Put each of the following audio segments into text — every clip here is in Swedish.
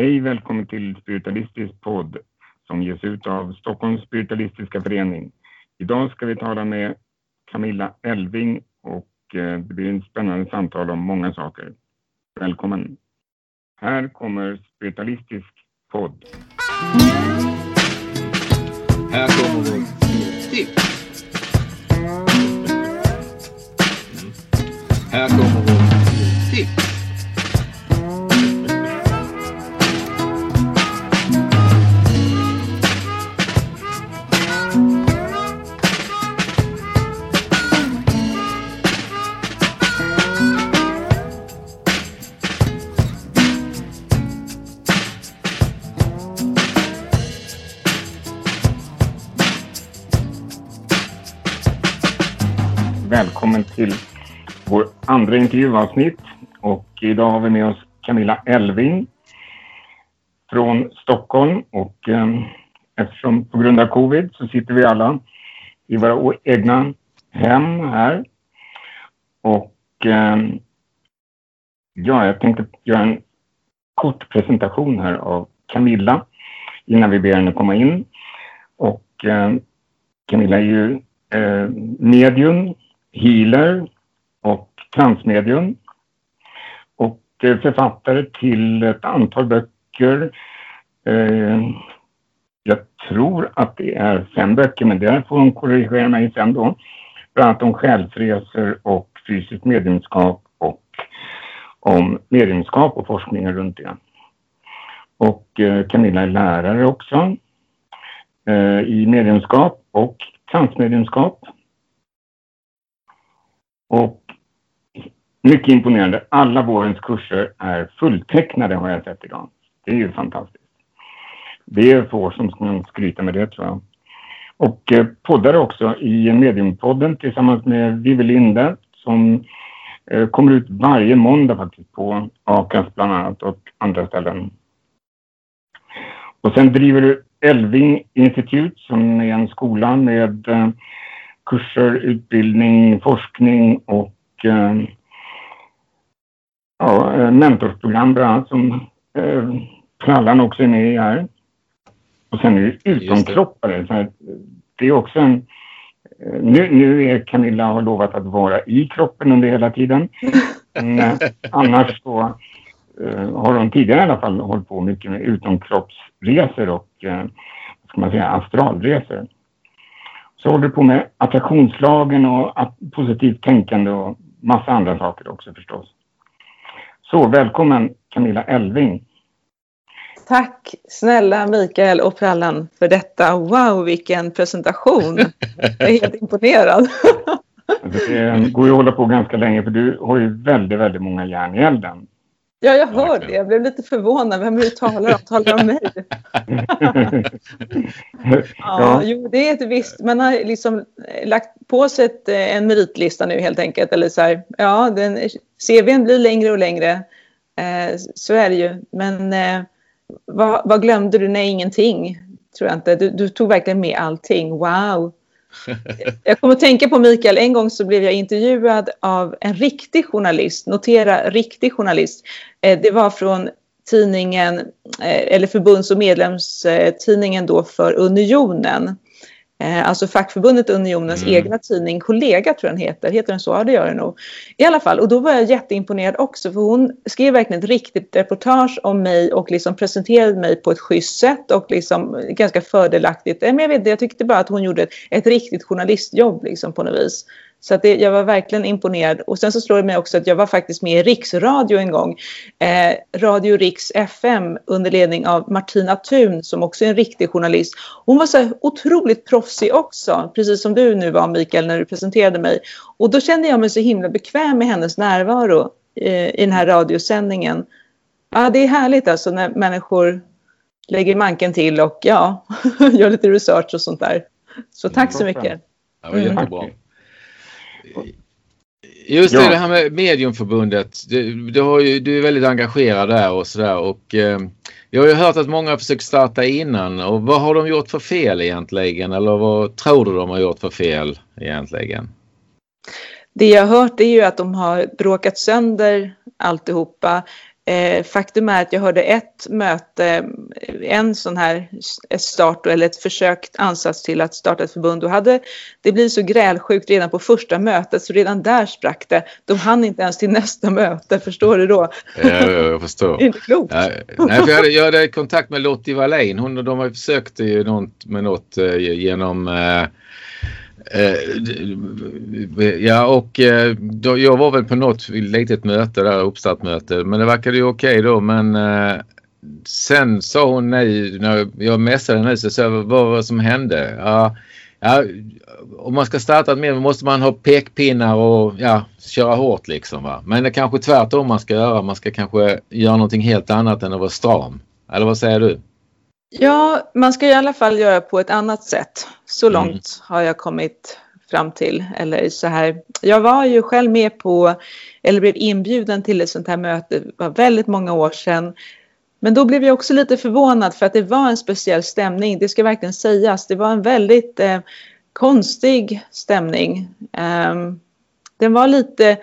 Hej, välkommen till Spiritualistisk podd som ges ut av Stockholms spiritualistiska förening. Idag ska vi tala med Camilla Elving och eh, det blir ett spännande samtal om många saker. Välkommen! Här kommer Spiritualistisk podd. Här kommer vårt tips. Mm. Här kommer vårt andra intervjuavsnitt och idag har vi med oss Camilla Elving från Stockholm och eh, eftersom på grund av covid så sitter vi alla i våra egna hem här. Och eh, ja, jag tänkte göra en kort presentation här av Camilla innan vi ber henne komma in. Och eh, Camilla är ju eh, medium, healer transmedium. Och eh, författare till ett antal böcker. Eh, jag tror att det är fem böcker, men det får hon korrigera mig sen då. Bland annat om själsresor och fysiskt mediumskap och om mediumskap och forskningen runt det. Och eh, Camilla är lärare också i mediumskap och transmediumskap. Och mycket imponerande. Alla vårens kurser är fulltecknade har jag sett idag. Det är ju fantastiskt. Det är få som kan skryta med det tror jag. Och eh, poddar också i Mediumpodden tillsammans med Vivi Linde som eh, kommer ut varje måndag faktiskt på Akas bland annat och andra ställen. Och sen driver du Elving Institute som är en skola med eh, kurser, utbildning, forskning och eh, ja, eh, mentorsprogram bland annat som eh, Prallan också är med i här. Och sen är det utomkroppare. Så här, det är också en... eh, Nu, nu är Camilla har lovat att vara i kroppen under hela tiden. Men eh, annars så eh, har hon tidigare i alla fall hållit på mycket med utomkroppsresor och eh, ska man säga, astralresor. Så håller du på med attraktionslagen och positivt tänkande och massa andra saker också förstås. Så välkommen Camilla Elving. Tack snälla Mikael och Prallan för detta. Wow, vilken presentation. Jag är helt imponerad. Det går ju att hålla på ganska länge för du har ju väldigt, väldigt många järn i elden. Ja, jag hör det. Jag blev lite förvånad. Vem är det du talar om? Talar om mig? Ja, Ja. jo, det är ett visst. Man har liksom lagt på sig ett, eh, en meritlista nu helt enkelt. Eller så här, ja, den, CVn blir längre och längre. Eh, så är det ju. Men eh, vad, vad glömde du? Nej, ingenting. Tror jag inte. Du, du tog verkligen med allting. Wow. Jag kommer att tänka på Mikael, en gång så blev jag intervjuad av en riktig journalist, notera riktig journalist. Eh, det var från tidningen, eh, eller förbunds och medlemstidningen då för Unionen. Eh, Alltså fackförbundet Unionens Mm. egna tidning, kollega tror jag den heter, heter den så? Ja det gör den nog. I alla fall, och då var jag jätteimponerad också för hon skrev verkligen ett riktigt reportage om mig och liksom presenterade mig på ett schysst sätt och liksom ganska fördelaktigt. Eh, Men jag, vet, inte, jag tyckte bara att hon gjorde ett, ett riktigt journalistjobb liksom på något vis. Så att det, jag var verkligen imponerad. Och sen så slår det mig också att jag var faktiskt med i Riksradio en gång. Eh, Radio Riks FM under ledning av Martina Thun som också är en riktig journalist. Hon var så här otroligt proffsig också, precis som du nu var Mikael när du presenterade mig. Och då kände jag mig så himla bekväm med hennes närvaro eh, i den här radiosändningen. Ja, det är härligt alltså när människor lägger manken till och ja, gör lite research och sånt där. Så tack så mycket. Ja, det var Mm. Just det, Ja. det här med Mediumförbundet. Du, du, har ju, du är väldigt engagerad där och sådär. Och, eh, jag har ju hört att många har försökt starta innan. Och vad har de gjort för fel egentligen? Eller vad tror du de har gjort för fel egentligen? Det jag har hört är ju att de har bråkat sönder alltihopa. Eh, faktum är att jag hörde ett möte, en sån här start eller ett försökt ansats till att starta ett förbund. Och hade det blivit så grälsjukt redan på första mötet så redan där sprack det. De hann inte ens till nästa möte, förstår du då? Ja, jag förstår. det är inte klokt. Ja, nej, för jag, hade, jag hade kontakt med Lottie Wallin. Hon, de har försökt ju något, med något eh, genom eh, Eh, Eh, ja och eh, då, jag var väl på något litet möte där, uppstartmöte, men det verkade ju okej okay då men eh, sen sa hon nej när jag messade henne så sa jag vad var det som hände? Ja, ja, om man ska starta med måste man ha pekpinnar och ja, köra hårt liksom va. Men det är kanske tvärtom man ska göra. Man ska kanske göra någonting helt annat än att vara stram. Eller vad säger du? Ja, man ska i alla fall göra på ett annat sätt. Så mm. långt har jag kommit fram till. Eller så här. Jag var ju själv med på, eller blev inbjuden till ett sånt här möte, det var väldigt många år sedan. Men då blev jag också lite förvånad för att det var en speciell stämning, det ska verkligen sägas. Det var en väldigt eh, konstig stämning. Um, den var lite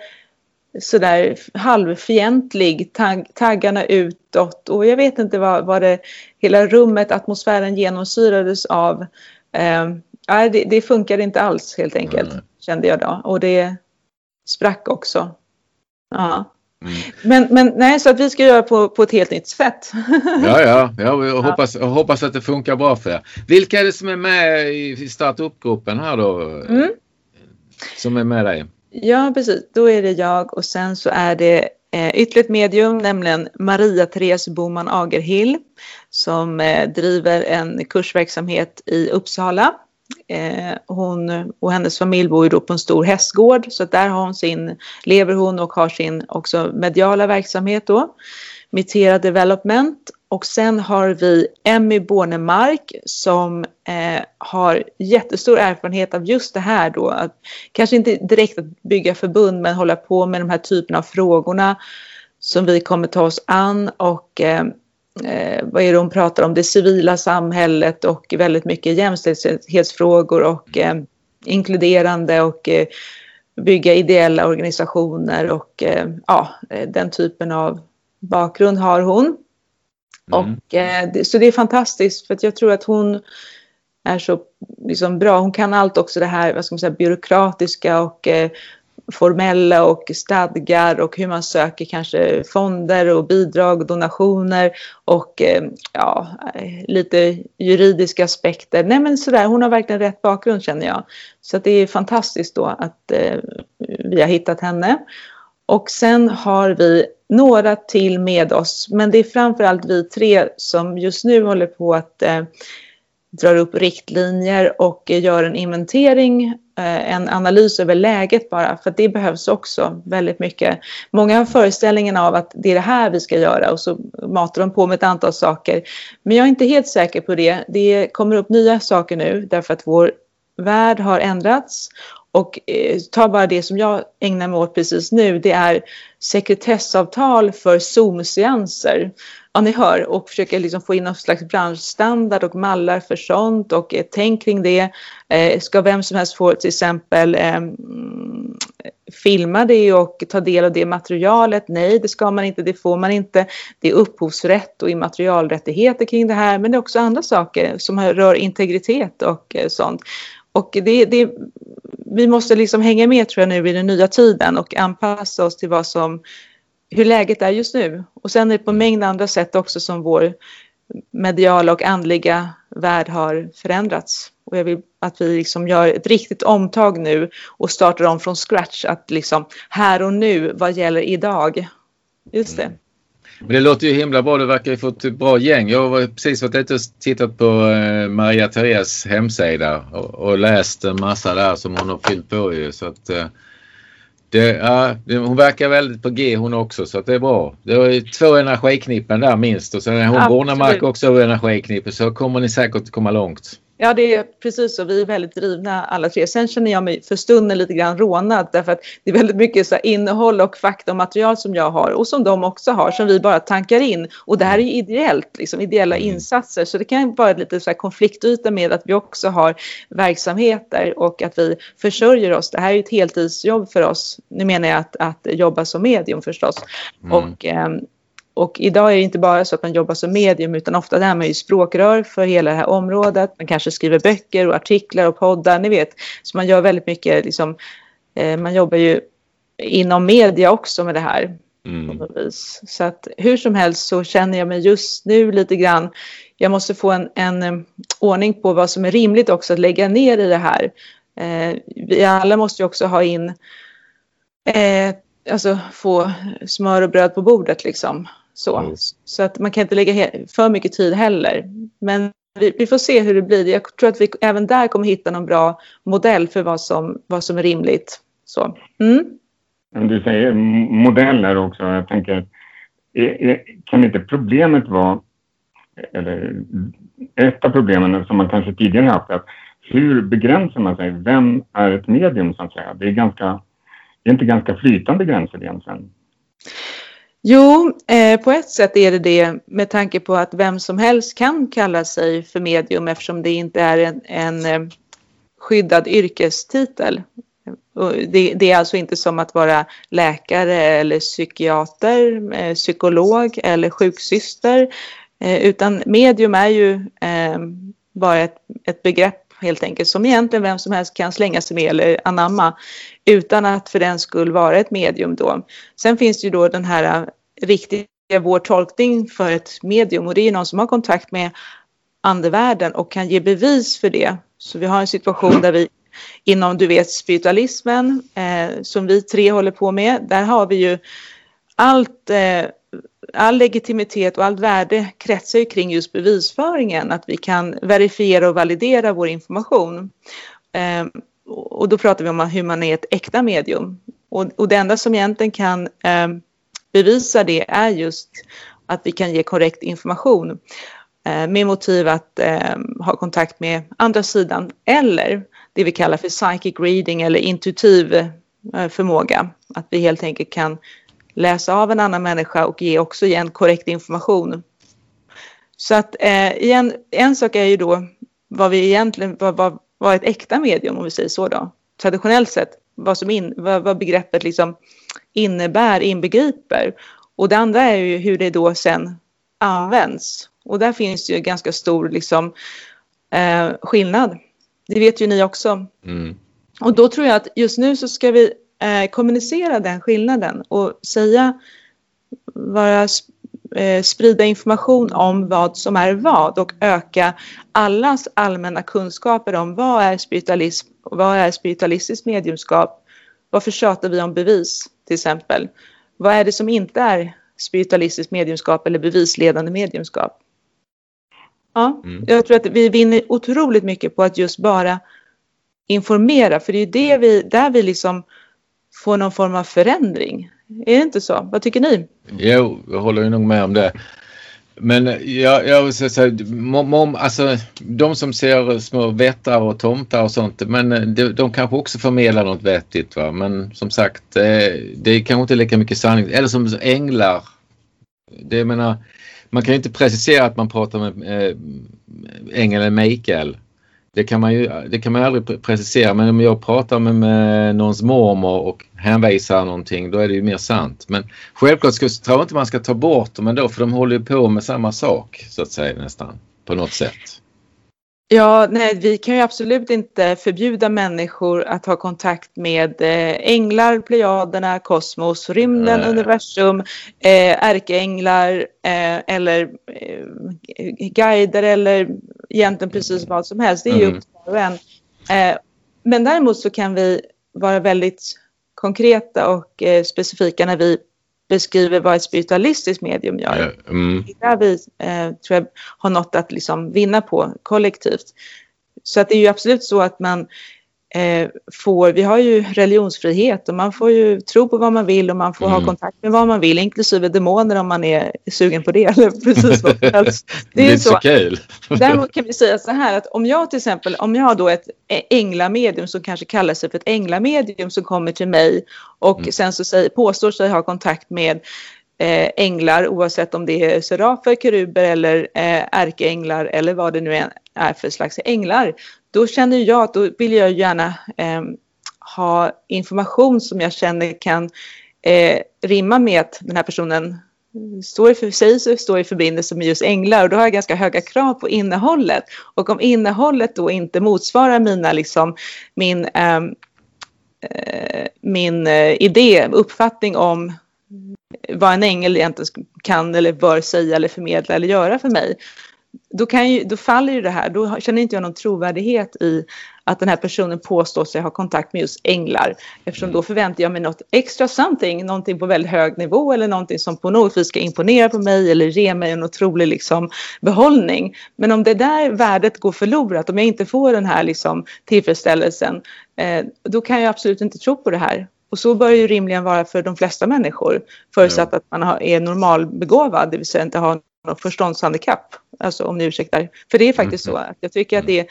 sådär halvfientlig, tag, taggarna utåt och jag vet inte vad, vad det, hela rummet, atmosfären genomsyrades av. Eh, det, det funkade inte alls helt enkelt, mm. kände jag då. Och det sprack också. Ja. Mm. Men, men nej, så att vi ska göra på, på ett helt nytt sätt. ja, ja, ja jag, hoppas, jag hoppas att det funkar bra för er. Vilka är det som är med i startup-gruppen här då? Mm. Som är med dig? Ja, precis. Då är det jag och sen så är det eh, ytterligare ett medium, nämligen Maria Therese Boman Agerhill som eh, driver en kursverksamhet i Uppsala. Eh, hon och hennes familj bor ju då på en stor hästgård så att där har hon sin, lever hon och har sin också mediala verksamhet då. Mitera Development och sen har vi Emmy Bornemark som eh, har jättestor erfarenhet av just det här då. Att, kanske inte direkt att bygga förbund men hålla på med de här typerna av frågorna som vi kommer ta oss an och eh, eh, vad är det hon pratar om? Det civila samhället och väldigt mycket jämställdhetsfrågor och eh, inkluderande och eh, bygga ideella organisationer och eh, ja, eh, den typen av bakgrund har hon. Mm. Och, eh, så det är fantastiskt för att jag tror att hon är så liksom, bra. Hon kan allt också det här vad ska man säga, byråkratiska och eh, formella och stadgar och hur man söker kanske fonder och bidrag och donationer och eh, ja, eh, lite juridiska aspekter. Nej men sådär, hon har verkligen rätt bakgrund känner jag. Så att det är fantastiskt då att eh, vi har hittat henne. Och sen har vi några till med oss, men det är framförallt vi tre som just nu håller på att eh, dra upp riktlinjer och gör en inventering, eh, en analys över läget bara, för det behövs också väldigt mycket. Många har föreställningen av att det är det här vi ska göra och så matar de på med ett antal saker. Men jag är inte helt säker på det. Det kommer upp nya saker nu därför att vår värld har ändrats och eh, ta bara det som jag ägnar mig åt precis nu, det är sekretessavtal för Zoom-seanser. Ja, ni hör, och försöker liksom få in någon slags branschstandard och mallar för sånt och eh, tänk kring det. Eh, ska vem som helst få till exempel eh, filma det och ta del av det materialet? Nej, det ska man inte, det får man inte. Det är upphovsrätt och immaterialrättigheter kring det här, men det är också andra saker som rör integritet och eh, sånt. Och det, det, vi måste liksom hänga med tror jag nu i den nya tiden och anpassa oss till vad som, hur läget är just nu. Och sen är det på en mängd andra sätt också som vår mediala och andliga värld har förändrats. Och jag vill att vi liksom gör ett riktigt omtag nu och startar om från scratch. Att liksom här och nu, vad gäller idag? Just det. Mm. Men det låter ju himla bra. Du verkar ju få ett bra gäng. Jag har precis varit ute och tittat på eh, Maria Therese hemsida och, och läst en massa där som hon har fyllt på ju. Så att, eh, det, ja, hon verkar väldigt på G hon också så att det är bra. Det är två energiknippen där minst och sen är hon Bornemark också energiknippe så kommer ni säkert komma långt. Ja, det är precis så. Vi är väldigt drivna alla tre. Sen känner jag mig för stunden lite grann rånad därför att det är väldigt mycket så innehåll och fakta och material som jag har och som de också har som vi bara tankar in. Och det här är ju ideellt, liksom ideella mm. insatser. Så det kan vara lite så här konfliktyta med att vi också har verksamheter och att vi försörjer oss. Det här är ju ett heltidsjobb för oss. Nu menar jag att, att jobba som medium förstås. Mm. Och, eh, och idag är det inte bara så att man jobbar som medium utan ofta är man ju språkrör för hela det här området. Man kanske skriver böcker och artiklar och poddar, ni vet. Så man gör väldigt mycket, liksom, eh, man jobbar ju inom media också med det här. Mm. Så att hur som helst så känner jag mig just nu lite grann, jag måste få en, en um, ordning på vad som är rimligt också att lägga ner i det här. Eh, vi alla måste ju också ha in, eh, alltså få smör och bröd på bordet liksom. Så, mm. så att man kan inte lägga för mycket tid heller. Men vi, vi, får se hur det blir. Jag tror att vi även där kommer hitta någon bra modell för vad som, vad som är rimligt. Så. Mm. Du säger modeller också. Jag tänker, är, är, kan inte problemet vara, eller ett av problemen som man kanske tidigare haft, att hur begränsar man sig? Vem är ett medium så att säga? Det är, ganska, det är inte ganska flytande gränser egentligen. Jo, eh, på ett sätt är det det med tanke på att vem som helst kan kalla sig för medium eftersom det inte är en, en eh, skyddad yrkestitel. Det, det, är alltså inte som att vara läkare eller psykiater, eh, psykolog eller sjuksyster eh, utan medium är ju eh, bara ett, ett begrepp helt enkelt som egentligen vem som helst kan slänga sig med eller anamma utan att för den skull vara ett medium då. Sen finns det ju då den här äh, riktiga vår tolkning för ett medium och det är ju någon som har kontakt med andevärlden och kan ge bevis för det. Så vi har en situation där vi inom, du vet, spiritualismen eh, som vi tre håller på med, där har vi ju allt, eh, all legitimitet och allt värde kretsar ju kring just bevisföringen, att vi kan verifiera och validera vår information. Eh, och då pratar vi om hur man är ett äkta medium. Och, och det enda som egentligen kan eh, bevisa det är just att vi kan ge korrekt information eh, med motiv att eh, ha kontakt med andra sidan eller det vi kallar för psychic reading eller intuitiv eh, förmåga. Att vi helt enkelt kan läsa av en annan människa och ge också igen korrekt information. Så att eh, igen, en sak är ju då vad vi egentligen, vad, vad, vad ett äkta medium om vi säger så då, traditionellt sett, vad, som in, vad, vad begreppet liksom innebär, inbegriper. Och det andra är ju hur det då sen används. Och där finns det ju ganska stor liksom, eh, skillnad. Det vet ju ni också. Mm. Och då tror jag att just nu så ska vi eh, kommunicera den skillnaden och säga, vara, eh, sprida information om vad som är vad och öka allas allmänna kunskaper om vad är spiritualism, vad är spiritualistiskt mediumskap, varför tjatar vi om bevis till exempel? Vad är det som inte är spiritualistiskt mediumskap eller bevisledande mediumskap? Ja, mm. jag tror att vi vinner otroligt mycket på att just bara informera, för det är det vi, där vi liksom få någon form av förändring. Är det inte så? Vad tycker ni? Jo, jag håller nog med om det. Men jag, jag vill säga mom, alltså, de som ser små vättar och tomtar och sånt, men eh, de, de kanske också förmedlar något vettigt. Va? Men som sagt, eh, det är kanske inte lika mycket sanning. Eller som änglar. Det jag menar, man kan ju inte precisera att man pratar med eh, ängeln Mikael. Det kan man ju det kan man aldrig precisera men om jag pratar med, med någons mormor och hänvisar någonting då är det ju mer sant. Men självklart ska, tror jag inte man ska ta bort dem ändå för de håller ju på med samma sak så att säga nästan på något sätt. Ja, nej, vi kan ju absolut inte förbjuda människor att ha kontakt med eh, änglar, plejaderna, kosmos, rymden, nej. universum, eh, ärkeänglar eh, eller eh, guider eller egentligen precis vad som helst. Det är ju mm. upp till var och en. Eh, men däremot så kan vi vara väldigt konkreta och eh, specifika när vi beskriver vad ett spiritualistiskt medium gör. Mm. Det är där vi eh, tror jag har något att liksom vinna på kollektivt. Så att det är ju absolut så att man får, vi har ju religionsfrihet och man får ju tro på vad man vill och man får mm. ha kontakt med vad man vill, inklusive demoner om man är sugen på det. Eller precis vad som helst. Det är så, så kul. Däremot kan vi säga så här att om jag till exempel, om jag har då ett änglamedium som kanske kallar sig för ett änglamedium som kommer till mig och mm. sen så säger, påstår sig ha kontakt med eh, änglar oavsett om det är serafer, keruber eller eh, ärkeänglar eller vad det nu är för slags änglar då känner jag att då vill jag gärna eh, ha information som jag känner kan eh, rimma med att den här personen står för sig så står i förbindelse med just änglar och då har jag ganska höga krav på innehållet. Och om innehållet då inte motsvarar mina, liksom, min, ehm, eh, min eh, idé, uppfattning om vad en ängel egentligen kan eller bör säga eller förmedla eller göra för mig. Då, kan ju, då faller ju det här, då känner inte jag någon trovärdighet i att den här personen påstår sig ha kontakt med just änglar. Eftersom då förväntar jag mig något extra something, någonting på väldigt hög nivå eller någonting som på något vis ska imponera på mig eller ge mig en otrolig liksom, behållning. Men om det där värdet går förlorat, om jag inte får den här liksom, tillfredsställelsen, eh, då kan jag absolut inte tro på det här. Och så bör det ju rimligen vara för de flesta människor, förutsatt ja. att man är normalbegåvad, det vill säga inte har något förståndshandikapp. Alltså om ni ursäktar. För det är faktiskt mm. så att jag tycker att det är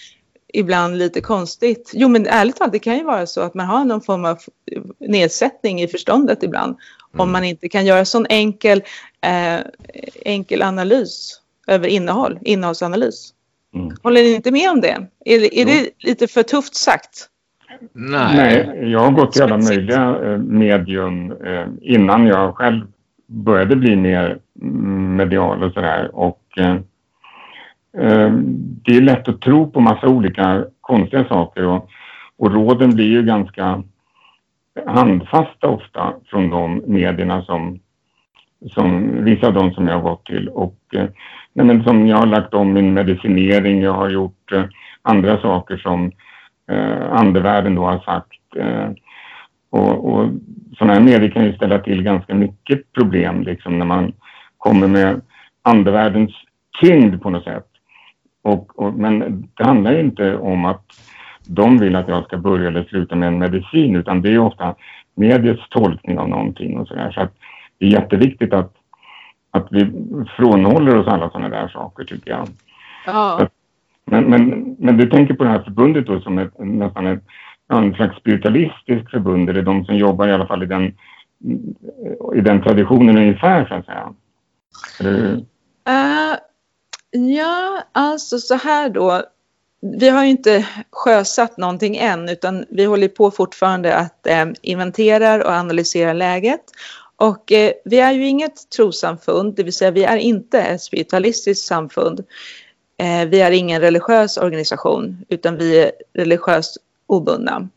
ibland lite konstigt. Jo men ärligt talat, det kan ju vara så att man har någon form av nedsättning i förståndet ibland. Mm. Om man inte kan göra sån enkel, eh, enkel analys över innehåll, innehållsanalys. Mm. Håller ni inte med om det? Är, är det lite för tufft sagt? Nej. Nej, jag har gått till alla möjliga eh, medium eh, innan jag själv började bli mer medial och sådär. Och eh, eh, det är lätt att tro på massa olika konstiga saker och, och råden blir ju ganska handfasta ofta från de medierna som, som vissa av dem som jag har gått till. Och eh, nej, men som jag har lagt om min medicinering, jag har gjort eh, andra saker som eh, andevärlden då har sagt. Eh, och, och sådana här medier kan ju ställa till ganska mycket problem liksom när man kommer med andevärldens tyngd på något sätt. Och, och, men det handlar ju inte om att de vill att jag ska börja eller sluta med en medicin utan det är ofta mediets tolkning av någonting och sådär. Så att det är jätteviktigt att, att vi frånhåller oss alla sådana där saker tycker jag. Ja. Men, men, men du tänker på det här förbundet då som ett, nästan ett, en slags spiritualistiskt förbund, eller de som jobbar i alla fall i den, i den traditionen ungefär så att säga? Uh, ja, alltså så här då. Vi har ju inte sjösatt någonting än utan vi håller på fortfarande att eh, inventera och analysera läget. Och eh, vi är ju inget trosamfund, det vill säga vi är inte ett spiritualistiskt samfund. Eh, vi är ingen religiös organisation utan vi är religiöst obundna.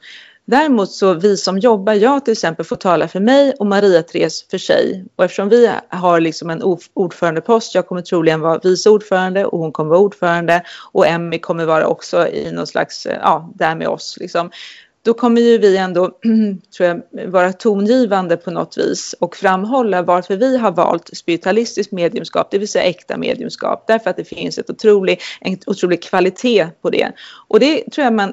Däremot så vi som jobbar, jag till exempel får tala för mig och Maria-Therese för sig. Och eftersom vi har liksom en ordförandepost, jag kommer troligen vara vice ordförande och hon kommer vara ordförande och Emmy kommer vara också i någon slags, eh, ja, där med oss liksom då kommer ju vi ändå tror jag, vara tongivande på något vis och framhålla varför vi har valt spiritualistiskt mediumskap, det vill säga äkta mediumskap, därför att det finns ett otrolig, en otrolig kvalitet på det. Och det tror jag man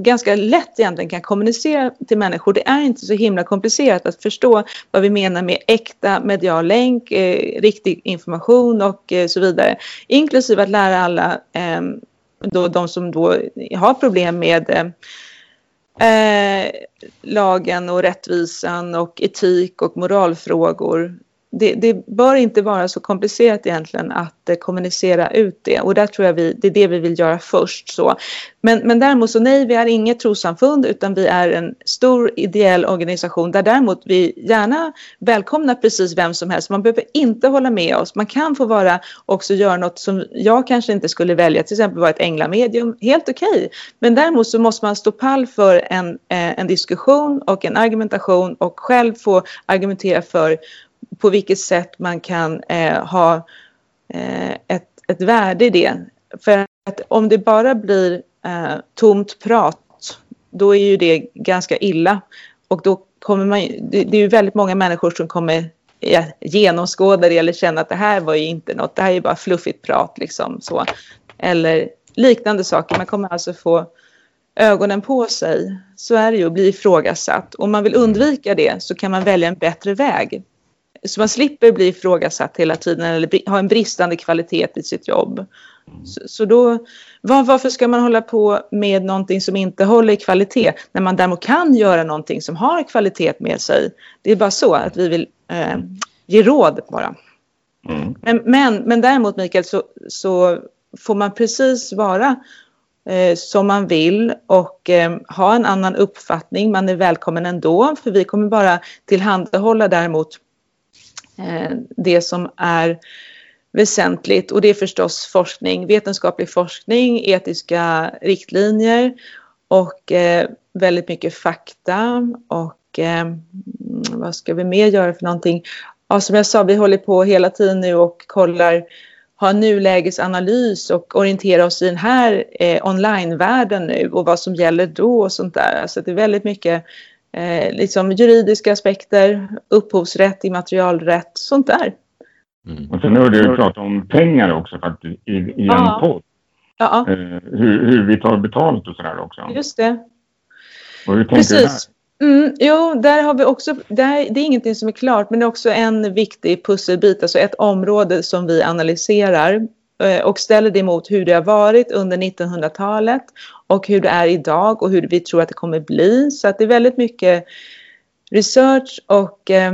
ganska lätt egentligen kan kommunicera till människor. Det är inte så himla komplicerat att förstå vad vi menar med äkta medial länk, eh, riktig information och eh, så vidare. Inklusive att lära alla, eh, då, de som då har problem med eh, eh, lagen och rättvisan och etik och moralfrågor det, det, bör inte vara så komplicerat egentligen att eh, kommunicera ut det och där tror jag vi, det är det vi vill göra först. Så. Men, men däremot så nej, vi är inget trossamfund utan vi är en stor ideell organisation där däremot vi gärna välkomnar precis vem som helst. Man behöver inte hålla med oss. Man kan få vara också göra något som jag kanske inte skulle välja, till exempel vara ett änglamedium. Helt okej. Okay. Men däremot så måste man stå pall för en, eh, en diskussion och en argumentation och själv få argumentera för på vilket sätt man kan eh, ha eh, ett, ett värde i det. För att om det bara blir eh, tomt prat, då är ju det ganska illa. Och då kommer man, det, det är ju väldigt många människor som kommer ja, genomskåda det eller känna att det här var ju inte något, det här är ju bara fluffigt prat liksom så. Eller liknande saker. Man kommer alltså få ögonen på sig. Så är det ju att bli ifrågasatt. Om man vill undvika det så kan man välja en bättre väg. Så man slipper bli ifrågasatt hela tiden eller ha en bristande kvalitet i sitt jobb. Så, så då, var, varför ska man hålla på med någonting som inte håller kvalitet när man däremot kan göra någonting som har kvalitet med sig? Det är bara så att vi vill eh, ge råd bara. Mm. Men, men, men däremot Mikael så, så får man precis vara eh, som man vill och eh, ha en annan uppfattning. Man är välkommen ändå för vi kommer bara tillhandahålla däremot Eh, det som är väsentligt och det är förstås forskning, vetenskaplig forskning, etiska riktlinjer och eh, väldigt mycket fakta och eh, vad ska vi mer göra för någonting? Ja, som jag sa, vi håller på hela tiden nu och kollar, har nulägesanalys och orienterar oss i den här eh, onlinevärlden nu och vad som gäller då och sånt där. Så det är väldigt mycket eh, liksom juridiska aspekter, upphovsrätt, immaterialrätt, sånt där. Mm. Och sen hörde du prata om pengar också faktiskt i, i en ja. podd. Ja. Eh, hur, hur, vi tar betalt och sådär också. Just det. Och hur tänker Precis. du där? Mm, jo, där har vi också, där, det är ingenting som är klart men det är också en viktig pusselbit, alltså ett område som vi analyserar Eh, och ställer det mot hur det har varit under 1900-talet och hur det är idag och hur vi tror att det kommer bli. Så att det är väldigt mycket research och eh,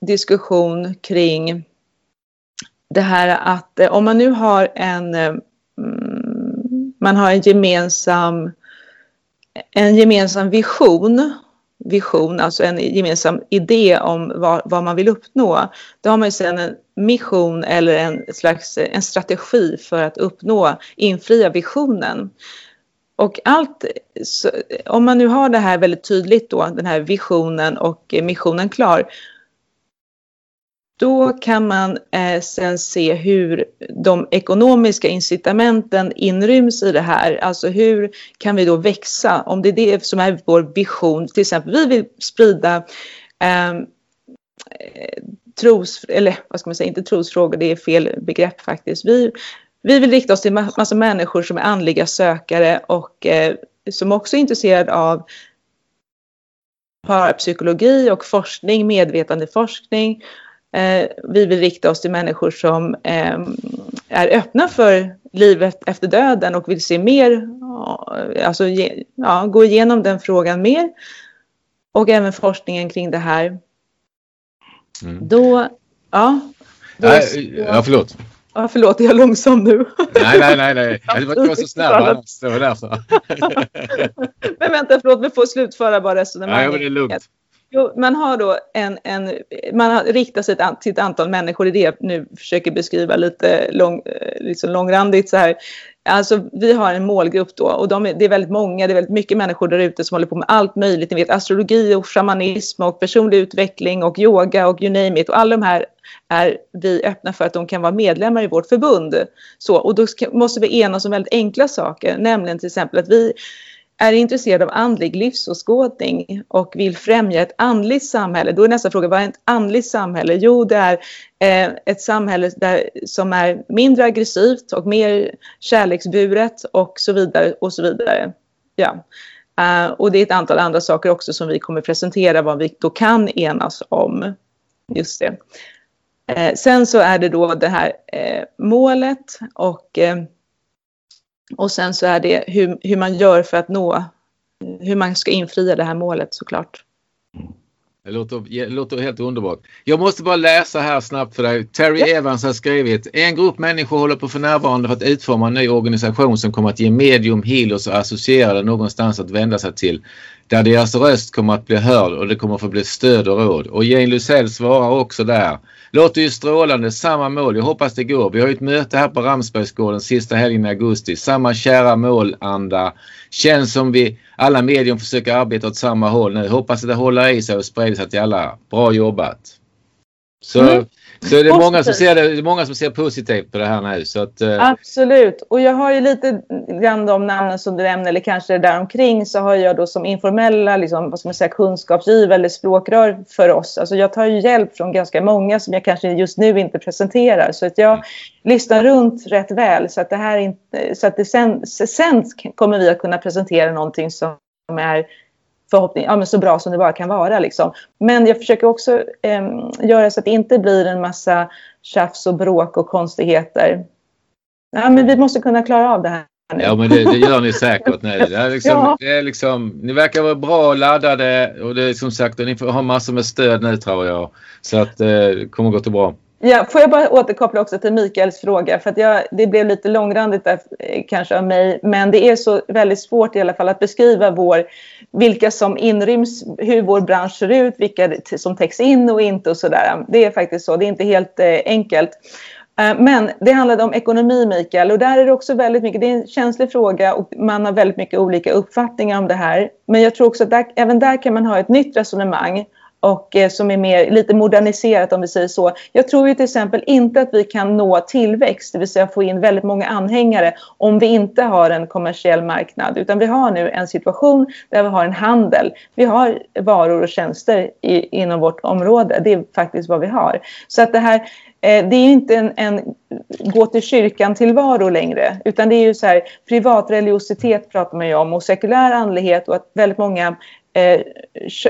diskussion kring det här att eh, om man nu har en, eh, mm, man har en gemensam, en gemensam vision, vision, alltså en gemensam idé om vad, vad man vill uppnå, då har man ju sedan en mission eller en slags en strategi för att uppnå, infria visionen. Och allt, om man nu har det här väldigt tydligt då, den här visionen och missionen klar, då kan man eh, sen se hur de ekonomiska incitamenten inryms i det här. Alltså hur kan vi då växa? Om det är det som är vår vision, till exempel vi vill sprida ehm, eh, tros, eller vad ska man säga, inte trosfrågor, det är fel begrepp faktiskt. Vi, vi vill rikta oss till massa människor som är andliga sökare och eh, som också är intresserade av parapsykologi och forskning, medvetandeforskning vi vill rikta oss till människor som ehm, är öppna för livet efter döden och vill se mer, alltså ja, gå igenom den frågan mer. Och även forskningen kring det här. Mm. Då, ja. Då, nej, ja, förlåt. Ja, förlåt, jag är långsam nu. Nej, nej, nej. nej. Jag var så snabb annars. Det var därför. Men vänta, förlåt, vi får slutföra bara resonemanget. Ja, men det är lugnt. Jo, man har då en, en man har riktat sig till ett antal människor, det är det jag nu försöker beskriva lite lång, eh, liksom långrandigt så här. Alltså vi har en målgrupp då och de, det är väldigt många, det är väldigt mycket människor där ute som håller på med allt möjligt. Ni vet astrologi och shamanism och personlig utveckling och yoga och you name it. Och alla de här är vi öppna för att de kan vara medlemmar i vårt förbund. Så, och då måste vi enas om väldigt enkla saker, nämligen till exempel att vi är intresserad av andlig livsåskådning och vill främja ett andligt samhälle, då är nästa fråga, vad är ett andligt samhälle? Jo, det är eh, ett samhälle där, som är mindre aggressivt och mer kärleksburet och så vidare och så vidare. Ja. Uh, och det är ett antal andra saker också som vi kommer presentera vad vi då kan enas om. Just det. Eh, sen så är det då det här eh, målet och och sen så är det hur, hur man gör för att nå, hur man ska infria det här målet såklart. Det låter, det låter helt underbart. Jag måste bara läsa här snabbt för dig. Terry ja. Evans har skrivit. En grupp människor håller på för närvarande för att utforma en ny organisation som kommer att ge medium, healers och associerade någonstans att vända sig till. Där deras röst kommer att bli hörd och det kommer att få bli stöd och råd. Och Jane Lusell svarar också där. Låter ju strålande, samma mål. Jag hoppas det går. Vi har ju ett möte här på Ramsbergsgården sista helgen i augusti. Samma kära målanda. Känns som vi alla medium försöker arbeta åt samma håll nu. Hoppas att det håller i sig och sprider sig till alla. Bra jobbat! Så mm. Så det är, många som ser det, det många som ser positivt på det här nu. Så att, eh. Absolut. Och jag har ju lite grann de namnen som du nämner, eller kanske däromkring, så har jag då som informella liksom, vad ska man säga, kunskapsgivare eller språkrör för oss. Alltså jag tar ju hjälp från ganska många som jag kanske just nu inte presenterar. Så att jag mm. lyssnar runt rätt väl så att det här inte, så att det sen, sen kommer vi att kunna presentera någonting som är förhoppning, ja, men så bra som det bara kan vara. Liksom. Men jag försöker också eh, göra så att det inte blir en massa tjafs och bråk och konstigheter. Ja, men vi måste kunna klara av det här. Nu. Ja men det, det, gör ni säkert nu. Det är liksom, ja. det är liksom, ni verkar vara bra laddade och det är som sagt, ni har massor med stöd nu tror jag. Så att eh, det kommer gå till bra. Ja, får jag bara återkoppla också till Mikaels fråga, för att jag, det blev lite långrandigt där, eh, kanske av mig, men det är så väldigt svårt i alla fall att beskriva vår, vilka som inryms, hur vår bransch ser ut, vilka som täcks in och inte och sådär. Det är faktiskt så, det är inte helt eh, enkelt. Eh, men det handlade om ekonomi, Mikael, och där är det också väldigt mycket, det är en känslig fråga och man har väldigt mycket olika uppfattningar om det här. Men jag tror också att där, även där kan man ha ett nytt resonemang och eh, som är mer, lite moderniserat om vi säger så. Jag tror ju till exempel inte att vi kan nå tillväxt, det vill säga få in väldigt många anhängare om vi inte har en kommersiell marknad. Utan vi har nu en situation där vi har en handel. Vi har varor och tjänster i, inom vårt område. Det är faktiskt vad vi har. Så att det här eh, det är inte en, en gå till kyrkan tillvaro längre, utan det är ju så här privatreligiositet pratar man ju om och sekulär andlighet och att väldigt många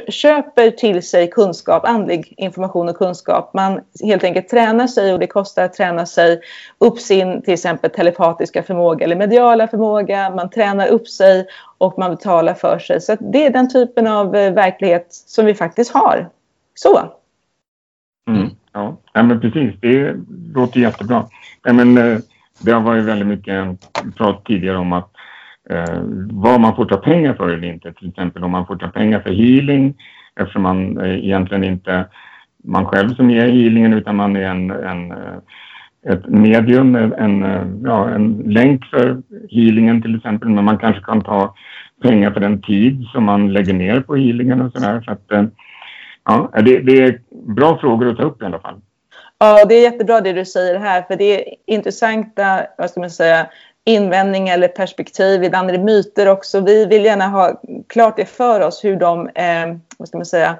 köper till sig kunskap, andlig information och kunskap. Man helt enkelt tränar sig och det kostar att träna sig upp sin till exempel telepatiska förmåga eller mediala förmåga. Man tränar upp sig och man betalar för sig. Så det är den typen av eh, verklighet som vi faktiskt har. Så. Mm, ja. ja, men precis. Det låter jättebra. Ja, men, eh, det har varit väldigt mycket prat tidigare om att eh, vad man får ta pengar för eller inte. Till exempel om man får ta pengar för healing eftersom man eh, egentligen inte man själv som ger healingen utan man är en, en eh, ett medium, en, ja, en länk för healingen till exempel. Men man kanske kan ta pengar för den tid som man lägger ner på healingen och sådär. Så att, eh, ja, det, det är bra frågor att ta upp i alla fall. Ja, det är jättebra det du säger här, för det är intressanta, vad ska man säga, invändningar eller perspektiv, ibland är det myter också. Vi vill gärna ha klart det för oss hur de, eh, vad ska man säga,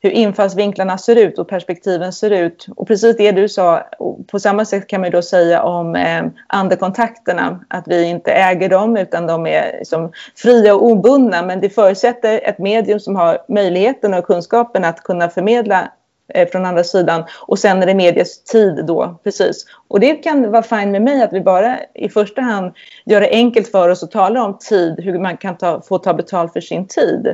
hur infallsvinklarna ser ut och perspektiven ser ut. Och precis det du sa, på samma sätt kan man då säga om eh, andekontakterna, att vi inte äger dem utan de är liksom fria och obundna. Men det förutsätter ett medium som har möjligheten och kunskapen att kunna förmedla Eh, från andra sidan. Och sen är det medias tid då, precis. Och det kan vara fint med mig att vi bara i första hand gör det enkelt för oss att tala om tid, hur man kan ta, få ta betalt för sin tid.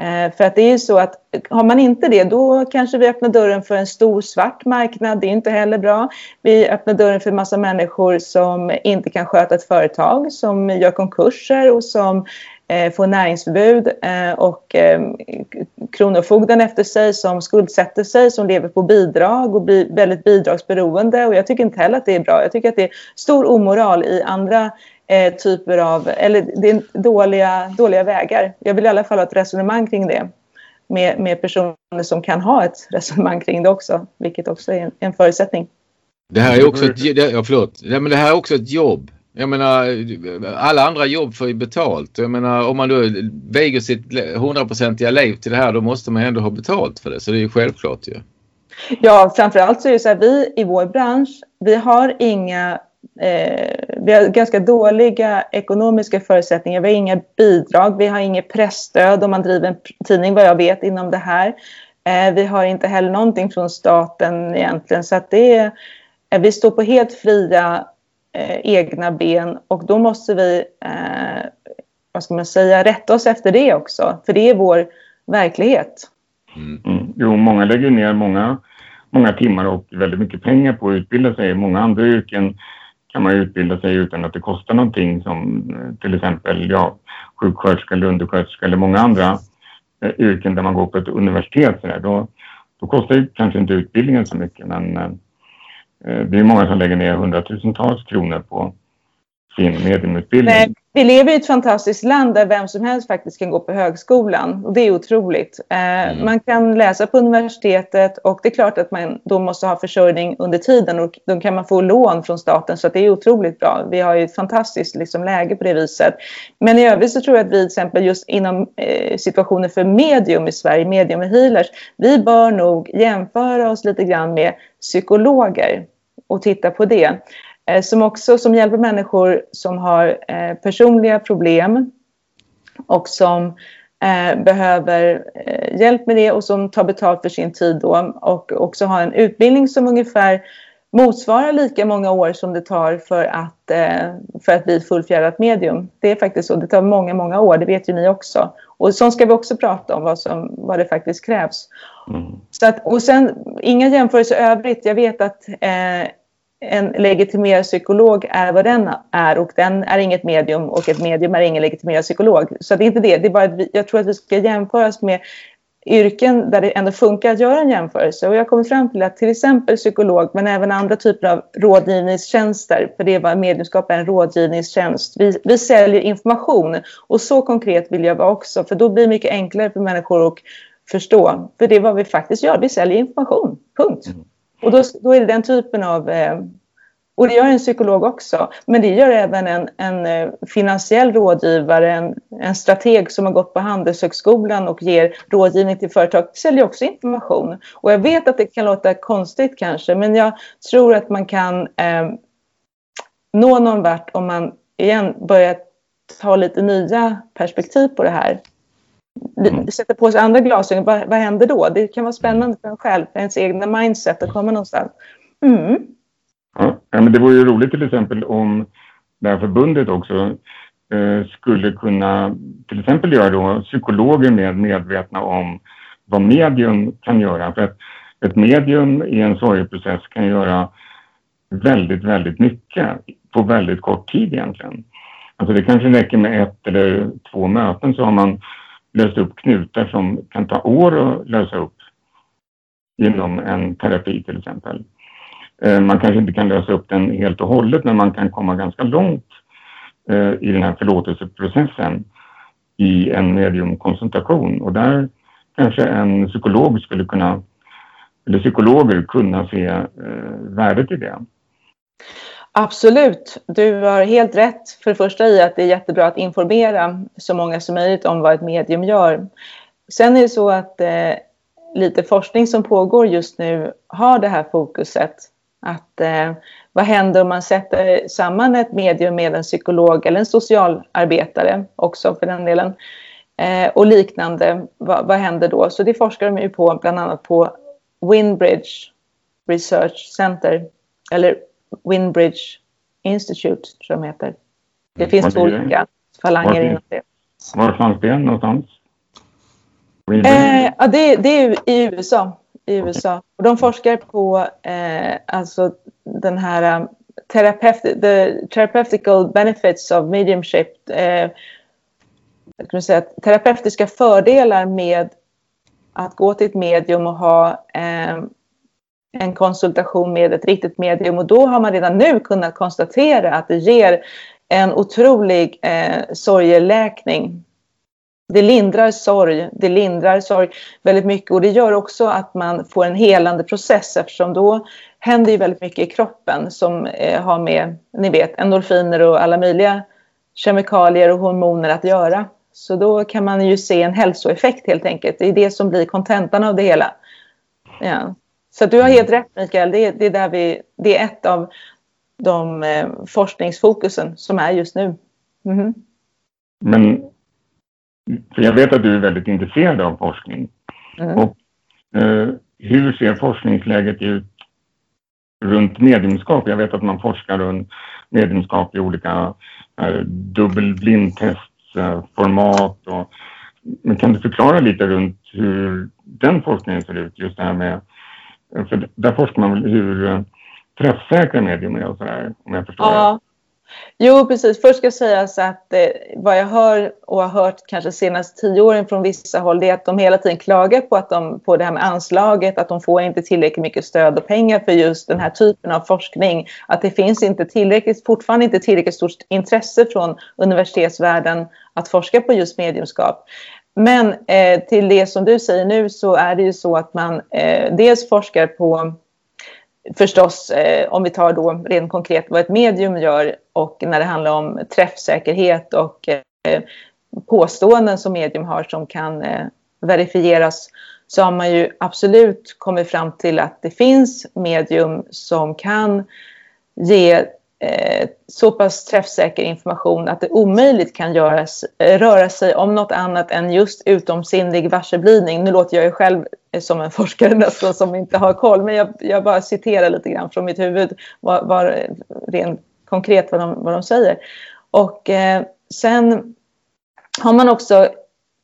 Eh, för att det är ju så att har man inte det då kanske vi öppnar dörren för en stor svart marknad. Det är inte heller bra. Vi öppnar dörren för en massa människor som inte kan sköta ett företag, som gör konkurser och som får näringsförbud eh, och eh, kronofogden efter sig som skuldsätter sig, som lever på bidrag och blir väldigt bidragsberoende. Och jag tycker inte heller att det är bra. Jag tycker att det är stor omoral i andra eh, typer av, eller det är dåliga, dåliga vägar. Jag vill i alla fall ha ett resonemang kring det. Med, med personer som kan ha ett resonemang kring det också, vilket också är en, en förutsättning. Det här är också ett, ja, förlåt. Ja, men det här är också ett jobb. Jag menar, alla andra jobb får ju betalt. Jag menar, om man då väger sitt hundraprocentiga liv till det här då måste man ändå ha betalt för det. Så det är ju självklart ju. Ja, framförallt så är det så här, vi i vår bransch, vi har inga eh, vi har ganska dåliga ekonomiska förutsättningar. Vi har inga bidrag, vi har inget pressstöd om man driver en tidning vad jag vet inom det här. Eh, vi har inte heller någonting från staten egentligen så att det är, eh, vi står på helt fria eh, egna ben och då måste vi, eh, vad ska man säga, rätta oss efter det också. För det är vår verklighet. Mm. Mm. Jo, många lägger ner många, många timmar och väldigt mycket pengar på att utbilda sig. Många andra yrken kan man utbilda sig utan att det kostar någonting som eh, till exempel ja, sjuksköterska eller undersköterska eller många andra eh, yrken där man går på ett universitet. Så där, då, då kostar kanske inte utbildningen så mycket men Eh, det är många som lägger ner hundratusentals kronor på sin mediumutbildning. Nej, vi lever i ett fantastiskt land där vem som helst faktiskt kan gå på högskolan och det är otroligt. Eh, mm. Man kan läsa på universitetet och det är klart att man då måste ha försörjning under tiden och då kan man få lån från staten så det är otroligt bra. Vi har ju ett fantastiskt liksom, läge på det viset. Men i övrigt så tror jag att vi till exempel just inom eh, situationen för medium i Sverige, medium och healers, vi bör nog jämföra oss lite grann med psykologer och titta på det. Eh, som också som hjälper människor som har eh, personliga problem och som eh, behöver hjälp med det och som tar betalt för sin tid då och också har en utbildning som ungefär motsvarar lika många år som det tar för att, för att bli ett fullfjädrat medium. Det är faktiskt så. Det tar många, många år. Det vet ju ni också. Och så ska vi också prata om vad, som, vad det faktiskt krävs. Mm. Så att, och sen, inga jämförelser övrigt. Jag vet att eh, en legitimerad psykolog är vad den är och den är inget medium och ett medium är ingen legitimerad psykolog. Så det är inte det. det är bara vi, jag tror att vi ska jämföras med yrken där det ändå funkar att göra en jämförelse. Och jag kommer fram till att till exempel psykolog, men även andra typer av rådgivningstjänster, för det är vad medlemskap är, en rådgivningstjänst. Vi, vi säljer information och så konkret vill jag vara också, för då blir det mycket enklare för människor att förstå. För det är vad vi faktiskt gör, vi säljer information, punkt. Mm. Och då, då är det den typen av eh, och det gör en psykolog också. Men det gör även en, en eh, finansiell rådgivare, en, en strateg som har gått på Handelshögskolan och ger rådgivning till företag. Säljer också information. Och jag vet att det kan låta konstigt kanske, men jag tror att man kan eh, nå någon vart om man igen börjar ta lite nya perspektiv på det här. Mm. Sätta på sig andra glasögon, vad, vad händer då? Det kan vara spännande för en själv, för ens egna mindset att komma någonstans. Mm. Ja, men det vore ju roligt till exempel om det här förbundet också eh, skulle kunna till exempel göra då psykologer mer medvetna om vad medium kan göra. För att ett medium i en sorgeprocess kan göra väldigt, väldigt mycket på väldigt kort tid egentligen. Alltså det kanske räcker med ett eller två möten så har man lösa upp knutar som kan ta år att lösa upp inom en terapi till exempel. Eh, man kanske inte kan lösa upp den helt och hållet men man kan komma ganska långt eh, i den här förlåtelseprocessen i en mediumkoncentration och där kanske en psykolog skulle kunna, eller psykologer kunna se eh, värdet i det. Absolut, du har helt rätt för det första i att det är jättebra att informera så många som möjligt om vad ett medium gör. Sen är det så att eh, lite forskning som pågår just nu har det här fokuset att eh, vad händer om man sätter samman ett medium med en psykolog eller en socialarbetare också för den delen eh, och liknande. Va, vad händer då? Så det forskar de ju på bland annat på Winbridge Research Center eller Winbridge Institute tror jag de heter. Det mm. finns olika falanger inom det. Var fanns det någonstans? Eh, ja, det, det är i USA i USA. Och de forskar på eh, alltså den här um, terapeut, the therapeutical benefits of mediumship. Eh, kan säga, terapeutiska fördelar med att gå till ett medium och ha eh, en konsultation med ett riktigt medium. Och då har man redan nu kunnat konstatera att det ger en otrolig eh, sorgeläkning det lindrar sorg, det lindrar sorg väldigt mycket och det gör också att man får en helande process eftersom då händer ju väldigt mycket i kroppen som eh, har med, ni vet, endorfiner och alla möjliga kemikalier och hormoner att göra. Så då kan man ju se en hälsoeffekt helt enkelt. Det är det som blir kontentan av det hela. Ja. Så du har helt rätt Mikael, det är, det är, där vi, det är ett av de eh, forskningsfokusen som är just nu. Mm. Men för jag vet att du är väldigt intresserad av forskning. Mm. Och, eh, hur ser forskningsläget ut runt medlemskap? Jag vet att man forskar runt medlemskap i olika eh, dubbelblindtestsformat. Eh, men kan du förklara lite runt hur den forskningen ser ut? Just det här med, för där forskar man väl hur eh, träffsäkra medium är och sådär, om jag förstår ja. det. Jo, precis. Först ska sägas att eh, vad jag hör och har hört kanske senaste tio åren från vissa håll, det är att de hela tiden klagar på, att de, på det här med anslaget, att de får inte tillräckligt mycket stöd och pengar för just den här typen av forskning. Att det finns inte tillräckligt, fortfarande inte tillräckligt stort intresse från universitetsvärlden att forska på just mediumskap. Men eh, till det som du säger nu så är det ju så att man eh, dels forskar på förstås, eh, om vi tar då rent konkret vad ett medium gör och när det handlar om träffsäkerhet och eh, påståenden som medium har som kan eh, verifieras så har man ju absolut kommit fram till att det finns medium som kan ge eh, så pass träffsäker information att det omöjligt kan göras, eh, röra sig om något annat än just utomsinnig varseblivning. Nu låter jag ju själv eh, som en forskare nästan som inte har koll. Men jag, jag bara citerar lite grann från mitt huvud vad, vad, eh, rent konkret vad de, vad de säger. Och eh, sen har man också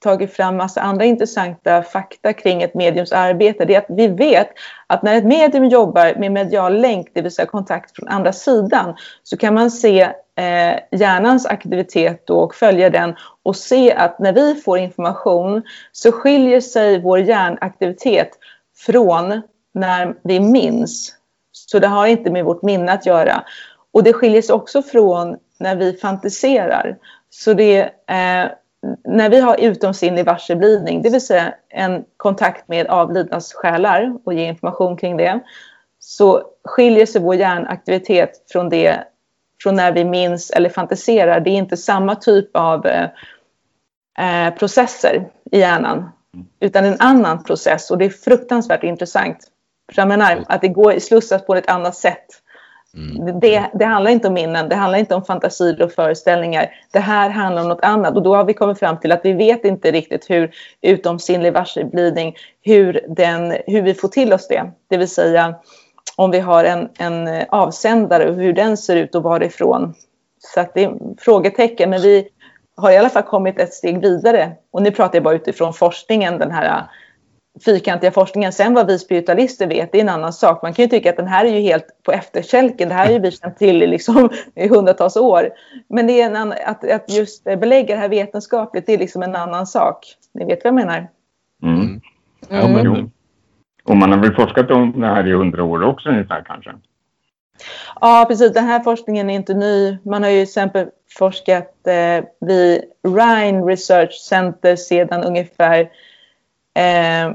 tagit fram massa andra intressanta fakta kring ett mediums arbete. Det är att vi vet att när ett medium jobbar med medial länk, det vill säga kontakt från andra sidan, så kan man se eh, hjärnans aktivitet och följa den och se att när vi får information så skiljer sig vår hjärnaktivitet från när vi minns. Så det har inte med vårt minne att göra. Och det skiljer sig också från när vi fantiserar. Så det eh, när vi har utomsinnlig varseblivning, det vill säga en kontakt med avlidnas själar och ger information kring det, så skiljer sig vår hjärnaktivitet från det från när vi minns eller fantiserar. Det är inte samma typ av eh, eh processer i hjärnan, utan en annan process och det är fruktansvärt intressant. För jag menar att det går slussas på ett annat sätt Mm. Det, det, handlar inte om minnen, det handlar inte om fantasier och föreställningar. Det här handlar om något annat och då har vi kommit fram till att vi vet inte riktigt hur utomsinnlig varseblivning, hur, hur vi får till oss det. Det vill säga om vi har en, en avsändare och hur den ser ut och varifrån. Så att det är frågetecken, men vi har i alla fall kommit ett steg vidare. Och nu pratar jag bara utifrån forskningen, den här fyrkantiga forskningen. Sen vad vi spiritualister vet, det är en annan sak. Man kan ju tycka att den här är ju helt på efterkälken. Det här har ju vi känt till i, liksom, i hundratals år. Men det är en annan, att, att just belägga det här vetenskapligt, det är liksom en annan sak. Ni vet vad jag menar? Mm. Mm. Ja, men, och man har väl forskat om det här i hundra år också ungefär kanske? Ja, precis. Den här forskningen är inte ny. Man har ju till exempel forskat eh, vid Rhine Research Center sedan ungefär eh,